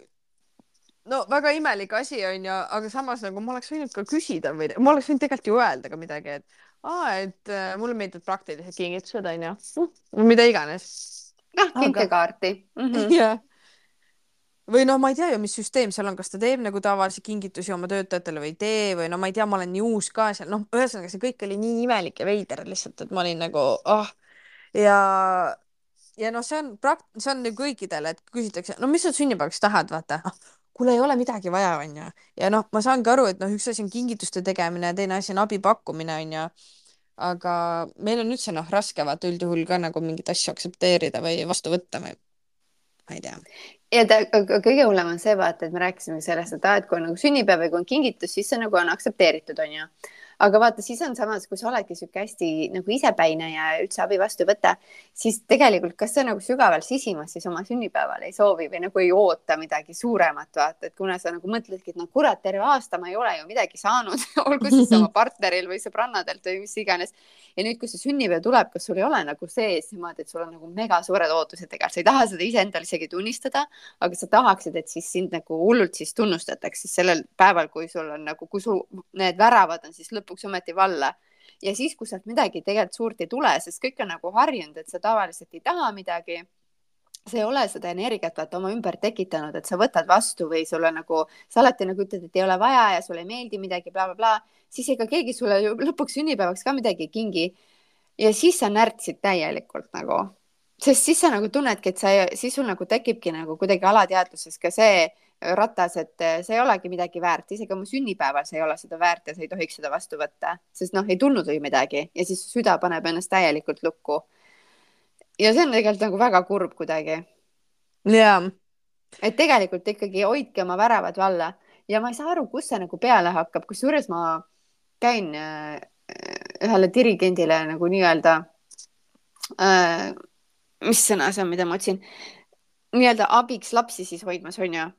no väga imelik asi on ju, aga samas nagu ma oleks võinud ka küsida või ma oleks võinud tegelikult ju öelda ka midagi, et aa, et äh, mulle meeldivad praktilised kingitused onju, mida iganes. jah, kinkekaarti mm. -hmm. jah. või noh, ma ei tea ju, mis süsteem seal on, kas ta teeb nagu tavalisi kingitusi oma töötajatele või ei tee või no ma ei tea, ma olen nii uus ka seal, noh, ühesõnaga see kõik oli nii imelik ja veider lihtsalt, et ma olin nagu ah oh. ja ja noh, see on prakt-, see on ju kõikidele, et küsitakse, no mis sa sünnipäevaks tahad, vaata kuule, ei ole midagi vaja, onju. ja noh, ma saangi aru, et noh, üks asi on kingituste tegemine teine asi on abi pakkumine, onju. aga meil on üldse noh, raske vaata üldjuhul ka nagu mingeid asju aktsepteerida või vastu võtta või ma ei tea. ja ta, kõige hullem on see, vaata, et me rääkisime sellest, et aa, et kui on nagu sünnipäev või kui on kingitus, siis see nagu on aktsepteeritud, onju aga vaata, siis on samas, kui sa oledki sihuke hästi nagu isepäine ja üldse abi vastu ei võta, siis tegelikult, kas sa nagu sügavalt sisimas siis oma sünnipäeval ei soovi või nagu ei oota midagi suuremat, vaata, et kuna sa nagu mõtledki, et no kurat, terve aasta ma ei ole ju midagi saanud olgu siis oma partneril või sõbrannadelt või mis iganes. ja nüüd, kui see sünnipäev tuleb, kas sul ei ole nagu sees niimoodi, et sul on nagu mega suured ootused, ega sa ei taha seda iseendale isegi tunnistada, aga sa tahaksid, et siis sind nagu hullult siis tunnustatakse sellel päeval, kui sul on nagu, kui sul need väravad on siis lõpuks lõpuks ometi valla. ja siis, kui sealt midagi tegelikult suurt ei tule, sest kõik on nagu harjunud, et sa tavaliselt ei taha midagi sa ei ole seda energiat vaata oma ümber tekitanud, et sa võtad vastu või sulle nagu, sa alati nagu ütled, et ei ole vaja ja sulle ei meeldi midagi bla,, blablabla, siis ega keegi sulle ju lõpuks sünnipäevaks ka midagi ei kingi. ja siis sa närtsid täielikult nagu, sest siis sa nagu tunnedki, et sa, siis sul nagu tekibki nagu kuidagi alateadvuses ka see ratas, et eh, see ei olegi midagi väärt, isegi oma sünnipäeval see ei ole seda väärt ja sa ei tohiks seda vastu võtta, sest noh, ei tulnud ju midagi ja siis süda paneb ennast täielikult lukku. ja see on tegelikult nagu väga kurb kuidagi. jaa. et tegelikult ikkagi hoidke oma väravad valla ja ma ei saa aru, kust see nagu peale hakkab, kusjuures ma käin äh, ühele dirigendile nagu nii-öelda äh,, mis sõna see on, mida ma otsin, nii-öelda abiks lapsi siis hoidmas, onju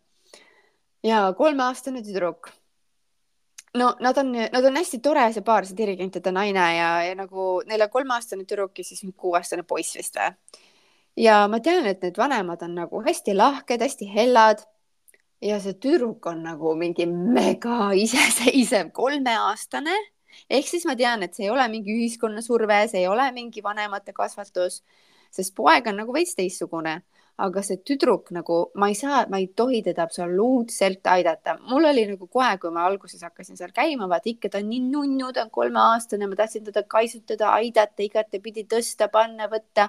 ja kolmeaastane tüdruk. no nad on, nad on hästi tore see paar, see dirigent ja ta naine ja, ja nagu neil on kolmeaastane tüdruk ja siis kuueaastane poiss vist või. ja ma tean, et need vanemad on nagu hästi lahked, hästi hellad. ja see tüdruk on nagu mingi mega iseseisev kolmeaastane ehk siis ma tean, et see ei ole mingi ühiskonna surve, see ei ole mingi vanemate kasvatus, sest poeg on nagu veits teistsugune aga see tüdruk nagu ma ei saa, ma ei tohi teda absoluutselt aidata. mul oli nagu kohe, kui ma alguses hakkasin seal käima, vaata ikka ta on nii nunnu, ta on kolmeaastane, ma tahtsin teda kaisutada, aidata, igatepidi tõsta, panna, võtta.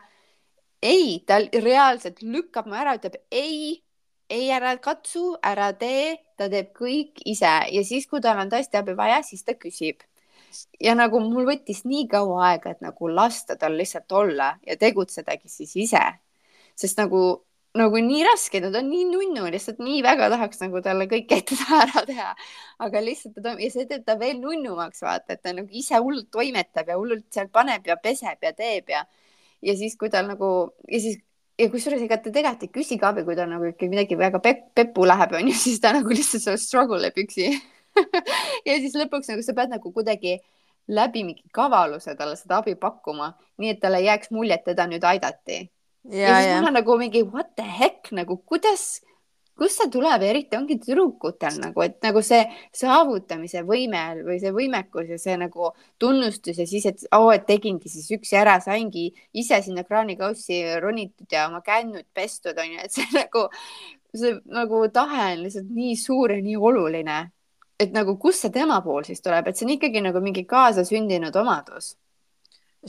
ei, ta reaalselt lükkab mu ära, ütleb ei, ei, ära katsu, ära tee, ta teeb kõik ise ja siis, kui tal on tõesti abi vaja, siis ta küsib ja nagu mul võttis nii kaua aega, et nagu lasta tal lihtsalt olla ja tegutsedagi siis ise sest nagu, nagu nii raske, ta on nii nunnu, lihtsalt nii väga tahaks nagu talle kõike ette ära teha. aga lihtsalt ta toimub ja see teeb ta veel nunnumaks, vaata, et ta nagu ise hullult toimetab ja hullult seal paneb ja peseb ja teeb ja, ja siis, kui tal nagu ja siis ja kusjuures ega ta tegelikult ei küsi ka abi, kui tal nagu ikkagi midagi väga pep peppu läheb, onju, siis ta nagu lihtsalt seal struggle eb üksi ja siis lõpuks nagu sa pead nagu kuidagi läbi mingi kavaluse talle seda abi pakkuma, nii et talle ei jääks mulje, et teda nüüd aidati ja, ja siis mul on nagu mingi what the heck? nagu kuidas, kust see tuleb, eriti ongi tüdrukutel nagu, et nagu see saavutamise võime või see võimekus ja see nagu tunnustus ja siis, et oo oh,, et tegingi siis üksi ära, saingi ise sinna kraanikaussi ronitud ja oma kännud pestud onju, et see nagu, see nagu tahe on lihtsalt nii suur ja nii oluline. et nagu, kust see tema pool siis tuleb, et see on ikkagi nagu mingi kaasasündinud omadus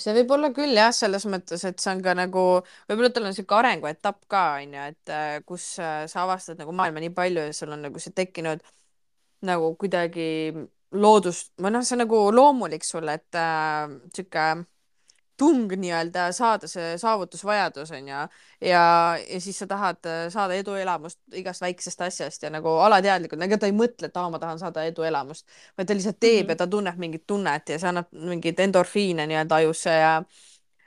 see võib olla küll jah, selles mõttes, et see on ka nagu, võib-olla tal on sihuke arenguetapp ka onju, et äh, kus äh, sa avastad nagu maailma nii palju ja sul on nagu see tekkinud nagu kuidagi loodus või noh, see on nagu loomulik sulle, et äh, sihuke tung nii-öelda saada see saavutusvajadus on ju ja, ja siis sa tahad äh, saada eduelamust igast väiksest asjast ja nagu alateadlikult, ega ta ei mõtle, et aa, ma tahan saada eduelamust, vaid ta lihtsalt teeb mm -hmm. ja ta tunneb mingit tunnet ja see annab mingeid endorfiine nii-öelda ajusse ja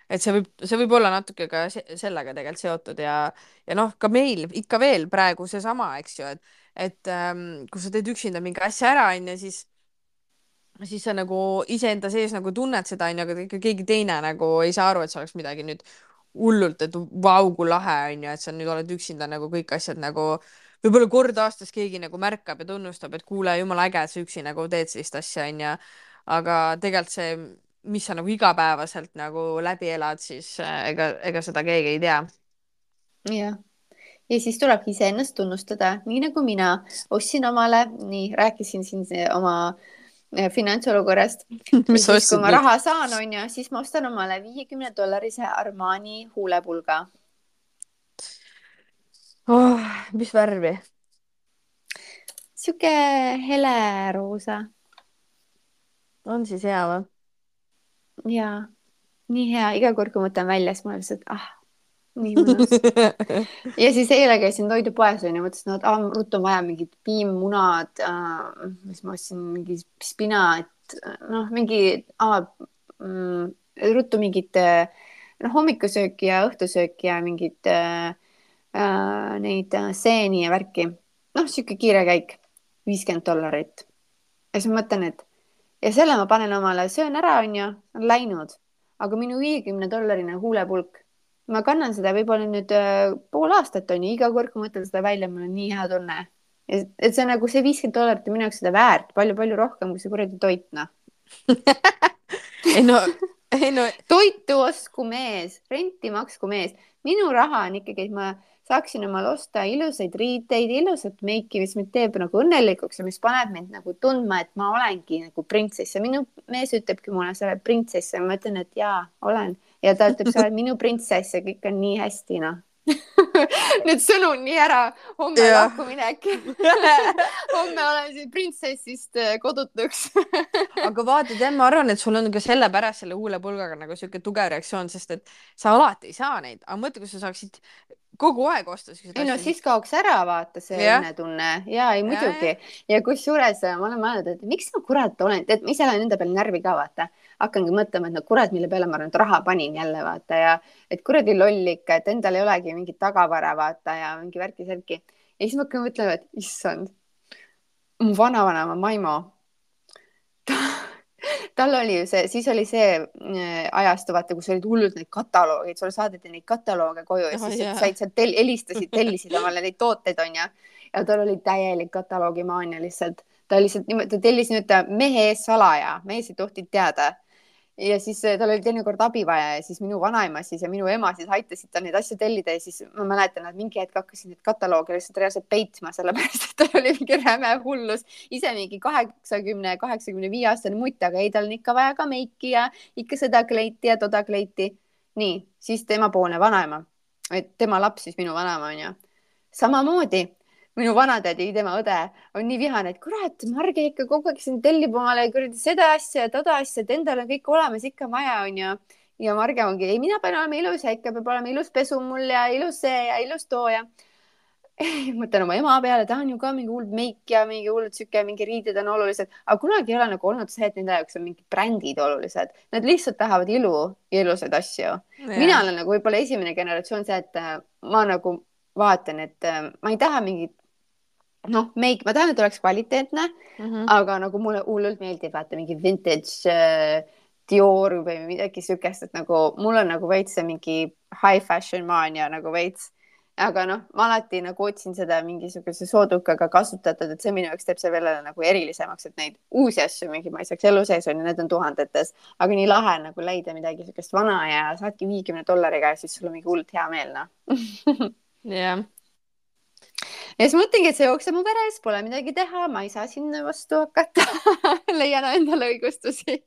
et see võib, see võib olla natuke ka se sellega tegelikult seotud ja, ja noh, ka meil ikka veel praegu seesama, eks ju, et, et ähm, kui sa teed üksinda mingi asja ära, onju, siis, siis sa nagu iseenda sees nagu tunned seda, onju, aga ikka keegi teine nagu ei saa aru, et see oleks midagi nüüd hullult, et vau, kui lahe onju, et sa nüüd oled üksinda nagu kõik asjad nagu võib-olla kord aastas keegi nagu märkab ja tunnustab, et kuule, jumala äge, et sa üksi nagu teed sellist asja, onju. aga tegelikult see mis sa nagu igapäevaselt nagu läbi elad, siis äh, ega, ega seda keegi ei tea. jah, ja siis tulebki iseennast tunnustada, nii nagu mina ostsin omale, nii rääkisin siin oma äh, finantsolukorrast. mis sa ostsid? kui ma raha saan, on ju, siis ma ostan omale viiekümne dollarise Armani huulepulga oh,. mis värvi? sihuke heleroosa. on siis hea või? jaa, nii hea, iga kord, kui ma võtan välja, siis ma olen lihtsalt, ah, nii mõnus ja siis eile käisin toidupoes onju, mõtlesin, et ah, ruttu on vaja mingid piimmunad äh,, mis ma ostsin, mingi spinaat, noh, mingi ah, mm, ruttu mingit noh, hommikusööki ja õhtusööki ja mingit äh, äh, neid äh, seeni ja värki. noh, sihuke kiire käik, viiskümmend dollarit. ja siis ma mõtlen, et ja selle ma panen omale, söön ära, onju, on läinud, aga minu viiekümne dollarine huulepulk, ma kannan seda võib-olla nüüd äh, pool aastat onju, iga kord, kui ma võtan seda välja, mul on nii hea tunne. et see nagu see viiskümmend dollarit on minu jaoks seda väärt palju-palju rohkem kui see kuradi toit, noh ei no, ei no. toitu ostku mees, renti maksku mees, minu raha on ikkagi, et ma saaksin omale osta ilusaid riideid, ilusat meiki, mis mind teeb nagu õnnelikuks ja mis paneb mind nagu tundma, et ma olengi nagu printsess ja minu mees ütlebki mulle, sa oled printsess ja ma ütlen, et jaa, olen ja ta ütleb, sa oled minu printsess ja kõik on nii hästi, noh. Nüüd sõnum nii ära, homme lahkuminek. Homme olen siin printsessist äh, kodutuks. Aga vaata, tead, ma arvan, et sul on ka sellepärast selle huulepulgaga nagu sihuke tugev reaktsioon, sest et sa alati ei saa neid, aga mõtle, kui sa saaksid kogu aeg osta siukseid asju. ei no siis kaoks ära vaata see õnnetunne. Ja ei muidugi. Ja, ja kusjuures äh, ma olen mõelnud, et miks ma kurat olen, tead, ma ise lähen enda peale närvi ka vaata, hakkangi mõtlema, et no kurat, mille peale ma nüüd raha panin jälle vaata ja et kuradi loll ikka, et endal ei olegi mingit tagavara vaata ja mingi värki-särki. ja siis ma hakkan mõtlema, et issand, mu vanavanemma Maimo tal oli ju see, siis oli see äh, ajastu, vaata, kus olid hullult neid kataloogid, sulle saadeti neid katalooge koju ja siis oh, said sealt tel-, helistasid, tellisid omale neid tooteid, onju. ja tal oli täielik kataloogimaania lihtsalt. ta lihtsalt niimoodi, ta tellis nii-öelda mehe ees salaja, mees ei tohtinud teada ja siis eh, tal oli teinekord abi vaja ja siis minu vanaema siis ja minu ema siis aitasid tal neid asju tellida ja siis ma mäletan, et mingi hetk hakkasin neid katalooge lihtsalt reaalselt peitma, sellepärast et tal oli mingi räme hullus, ise mingi kaheksakümne, kaheksakümne viie aastane mutt, aga ei, tal on ikka vaja ka meiki ja ikka seda kleiti ja toda kleiti. nii, siis temapoolne vanaema, et tema laps siis minu vanaema onju, samamoodi minu vanatädi, tema õde on nii vihane, et kurat, Marge ikka kogu aeg siin tellib omale kuradi seda asja ja toda asja, et endal on kõik olemas, ikka vaja onju. ja Marge ongi, ei, mina pean olema ilus ja ikka peab olema ilus pesu mul ja ilus see ja ilus too ja mõtlen oma ema peale, ta on ju ka mingi hull meik ja mingi hullult sihuke, mingi riided on olulised, aga kunagi ei ole nagu olnud see, et nende jaoks on mingid brändid olulised. Nad lihtsalt tahavad ilu ja ilusaid asju. mina olen nagu võib-olla esimene generatsioon see, et äh, ma nagu vaatan, et äh, ma ei taha mingit noh, meik, ma tahan, et oleks kvaliteetne mm, -hmm. aga nagu mulle hullult meeldib vaata mingi vintage äh, Dior või midagi siukest, et nagu mul on nagu veits see mingi high fashion maania nagu veits. aga noh, ma alati nagu otsin seda mingisuguse soodukaga kasutatud, et see minu jaoks teeb selle nagu erilisemaks, et neid uusi asju mingi ma ei saaks elu sees on ju, need on tuhandetes, aga nii lahe nagu leida midagi siukest vana ja saadki viiekümne dollariga ja siis sul on mingi hullult hea meel noh. jah ja siis mõtlengi, et see jookseb mu veres, pole midagi teha, ma ei saa sinna vastu hakata leian endale õigustusi.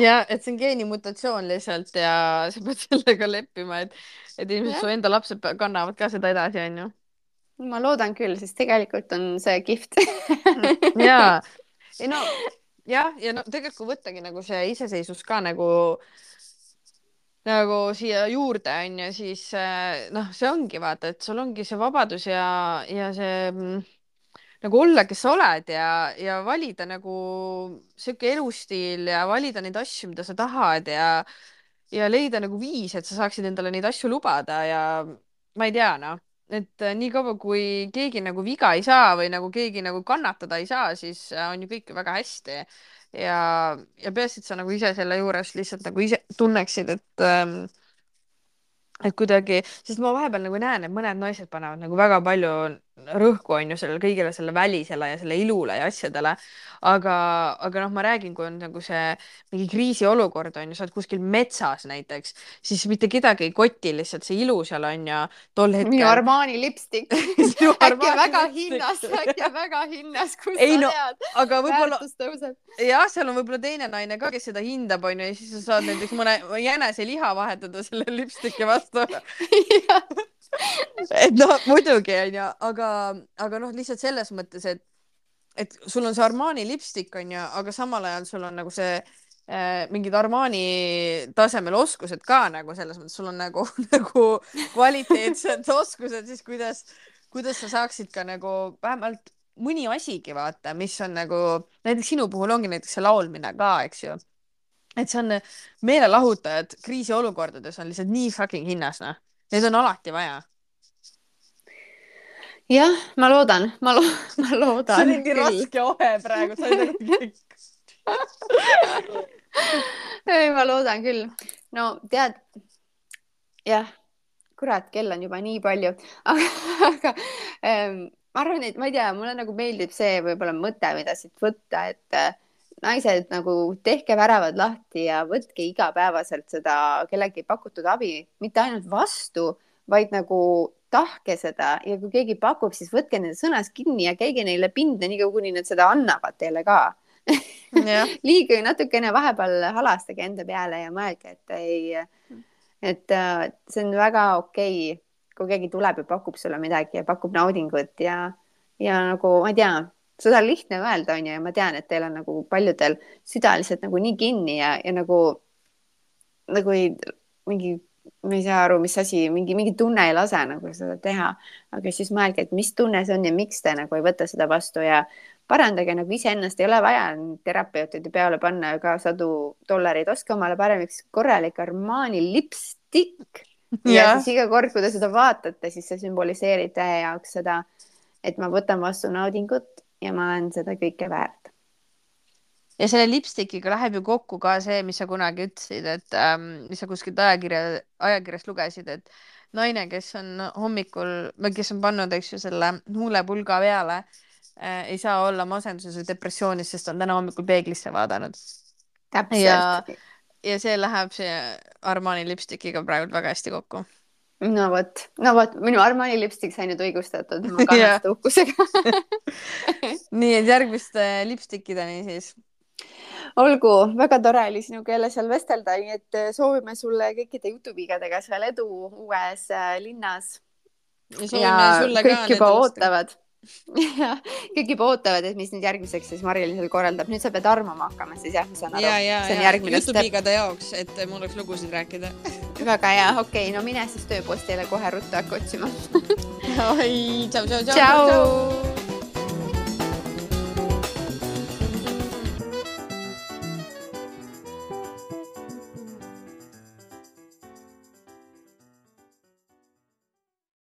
ja et see on geenimutatsioon lihtsalt ja sa pead sellega leppima, et, et ilmselt su enda lapsed kannavad ka seda edasi, onju. ma loodan küll, sest tegelikult on see kihvt ja, ei no jah, ja no tegelikult kui võttagi nagu see iseseisvus ka nagu nagu siia juurde onju, siis eh, noh, see ongi vaata, et sul ongi see vabadus ja, ja see mm, nagu olla, kes sa oled ja, ja valida nagu sihuke elustiil ja valida neid asju, mida sa tahad ja ja leida nagu viis, et sa saaksid endale neid asju lubada ja ma ei tea, noh, et äh, niikaua kui keegi nagu viga ei saa või nagu keegi nagu kannatada ei saa, siis äh, on ju kõik väga hästi. Ja, ja peaasi, et sa nagu ise selle juures lihtsalt nagu ise tunneksid, et ähm, et kuidagi, sest ma vahepeal nagu näen, et mõned naised panevad nagu väga palju rõhku on ju sellele kõigele selle välisele ja selle ilule ja asjadele. aga, aga noh, ma räägin, kui on nagu see mingi kriisiolukord on ju, sa oled kuskil metsas näiteks, siis mitte kedagi ei koti lihtsalt see ilu seal on ju tol hetkel. minu Armani lipstik äkki on väga hinnas, äkki on väga hinnas, kus ei, sa no, tead. aga võib-olla. jah, seal on võib-olla teine naine ka, kes seda hindab, on ju, ja siis sa saad näiteks mõne jäneseliha vahetada selle lipstiki vastu et noh, muidugi onju, aga, aga noh, lihtsalt selles mõttes, et, et sul on see Armani lipstik onju, aga samal ajal sul on nagu see äh, mingid Armani tasemel oskused ka nagu selles mõttes, sul on nagu, nagu kvaliteetsed oskused, siis kuidas, kuidas sa saaksid ka nagu vähemalt mõni asigi vaata, mis on nagu näiteks sinu puhul ongi näiteks see laulmine ka, eks ju. et see on meelelahutajad kriisiolukordades on lihtsalt nii fucking hinnas noh Neid on alati vaja. jah, ma loodan, ma lo-, ma loodan. see oli nii raske ohe praegu, sa olid nagu kõik. ei, ma loodan küll. no tead, jah, kurat, kell on juba nii palju, aga, aga ähm, ma arvan, et ma ei tea, mulle nagu meeldib see võib-olla mõte, mida siit võtta, et äh, naised nagu tehke väravad lahti ja võtke igapäevaselt seda kellegi pakutud abi mitte ainult vastu, vaid nagu tahke seda ja kui keegi pakub, siis võtke nende sõnast kinni ja käige neile pinda, niikaua kuni nad seda annavad teile ka. Liiguge natukene vahepeal halastage enda peale ja mõelge, et ei, et äh, see on väga okei okay,, kui keegi tuleb ja pakub sulle midagi ja pakub naudingut ja, ja nagu ma ei tea seda on lihtne öelda, onju, ja ma tean, et teil on nagu paljudel süda lihtsalt nagu nii kinni ja, ja nagu, nagu ei, mingi, ma ei saa aru, mis asi, mingi, mingi tunne ei lase nagu seda teha. aga siis mõelge, et mis tunne see on ja miks te nagu ei võta seda vastu ja parandage nagu iseennast, ei ole vaja terapeutide peale panna ka sadu dollareid, ostke omale parem üks korralik Armani lipstikk. Ja, ja siis iga kord, kui te seda vaatate, siis see sümboliseerib teie jaoks seda, et ma võtan vastu naudingut ja ma olen seda kõike väärt. ja selle lipstikiga läheb ju kokku ka see, mis sa kunagi ütlesid, et ähm, mis sa kuskilt ajakirja, ajakirjast lugesid, et naine, kes on hommikul või kes on pannud, eks ju, selle huulepulga peale äh,, ei saa olla masenduses või depressioonis, sest on täna hommikul peeglisse vaadanud. täpselt. ja see läheb see Armani lipstikiga praegu väga hästi kokku no vot, no vot, minu Armani lipstik sai nüüd õigustatud, ma kannan seda uhkusega nii et järgmiste lipstikkideni siis. olgu, väga tore oli sinuga jälle seal vestelda, nii et äh, soovime sulle kõikide jutuvigadega seal edu uues äh, linnas. ja, ja kõik juba ootavad jah, kõik juba ootavad, et mis nüüd järgmiseks siis Marilyn seal korraldab, nüüd sa pead armama hakkama siis jah, ma saan aru. see on järgmine step. jutupigade jaoks, et mul oleks lugusid rääkida väga hea, okei okay,, no mine siis tööpostile kohe ruttu hakka otsima oi, tšau, tšau, tšau, tšau.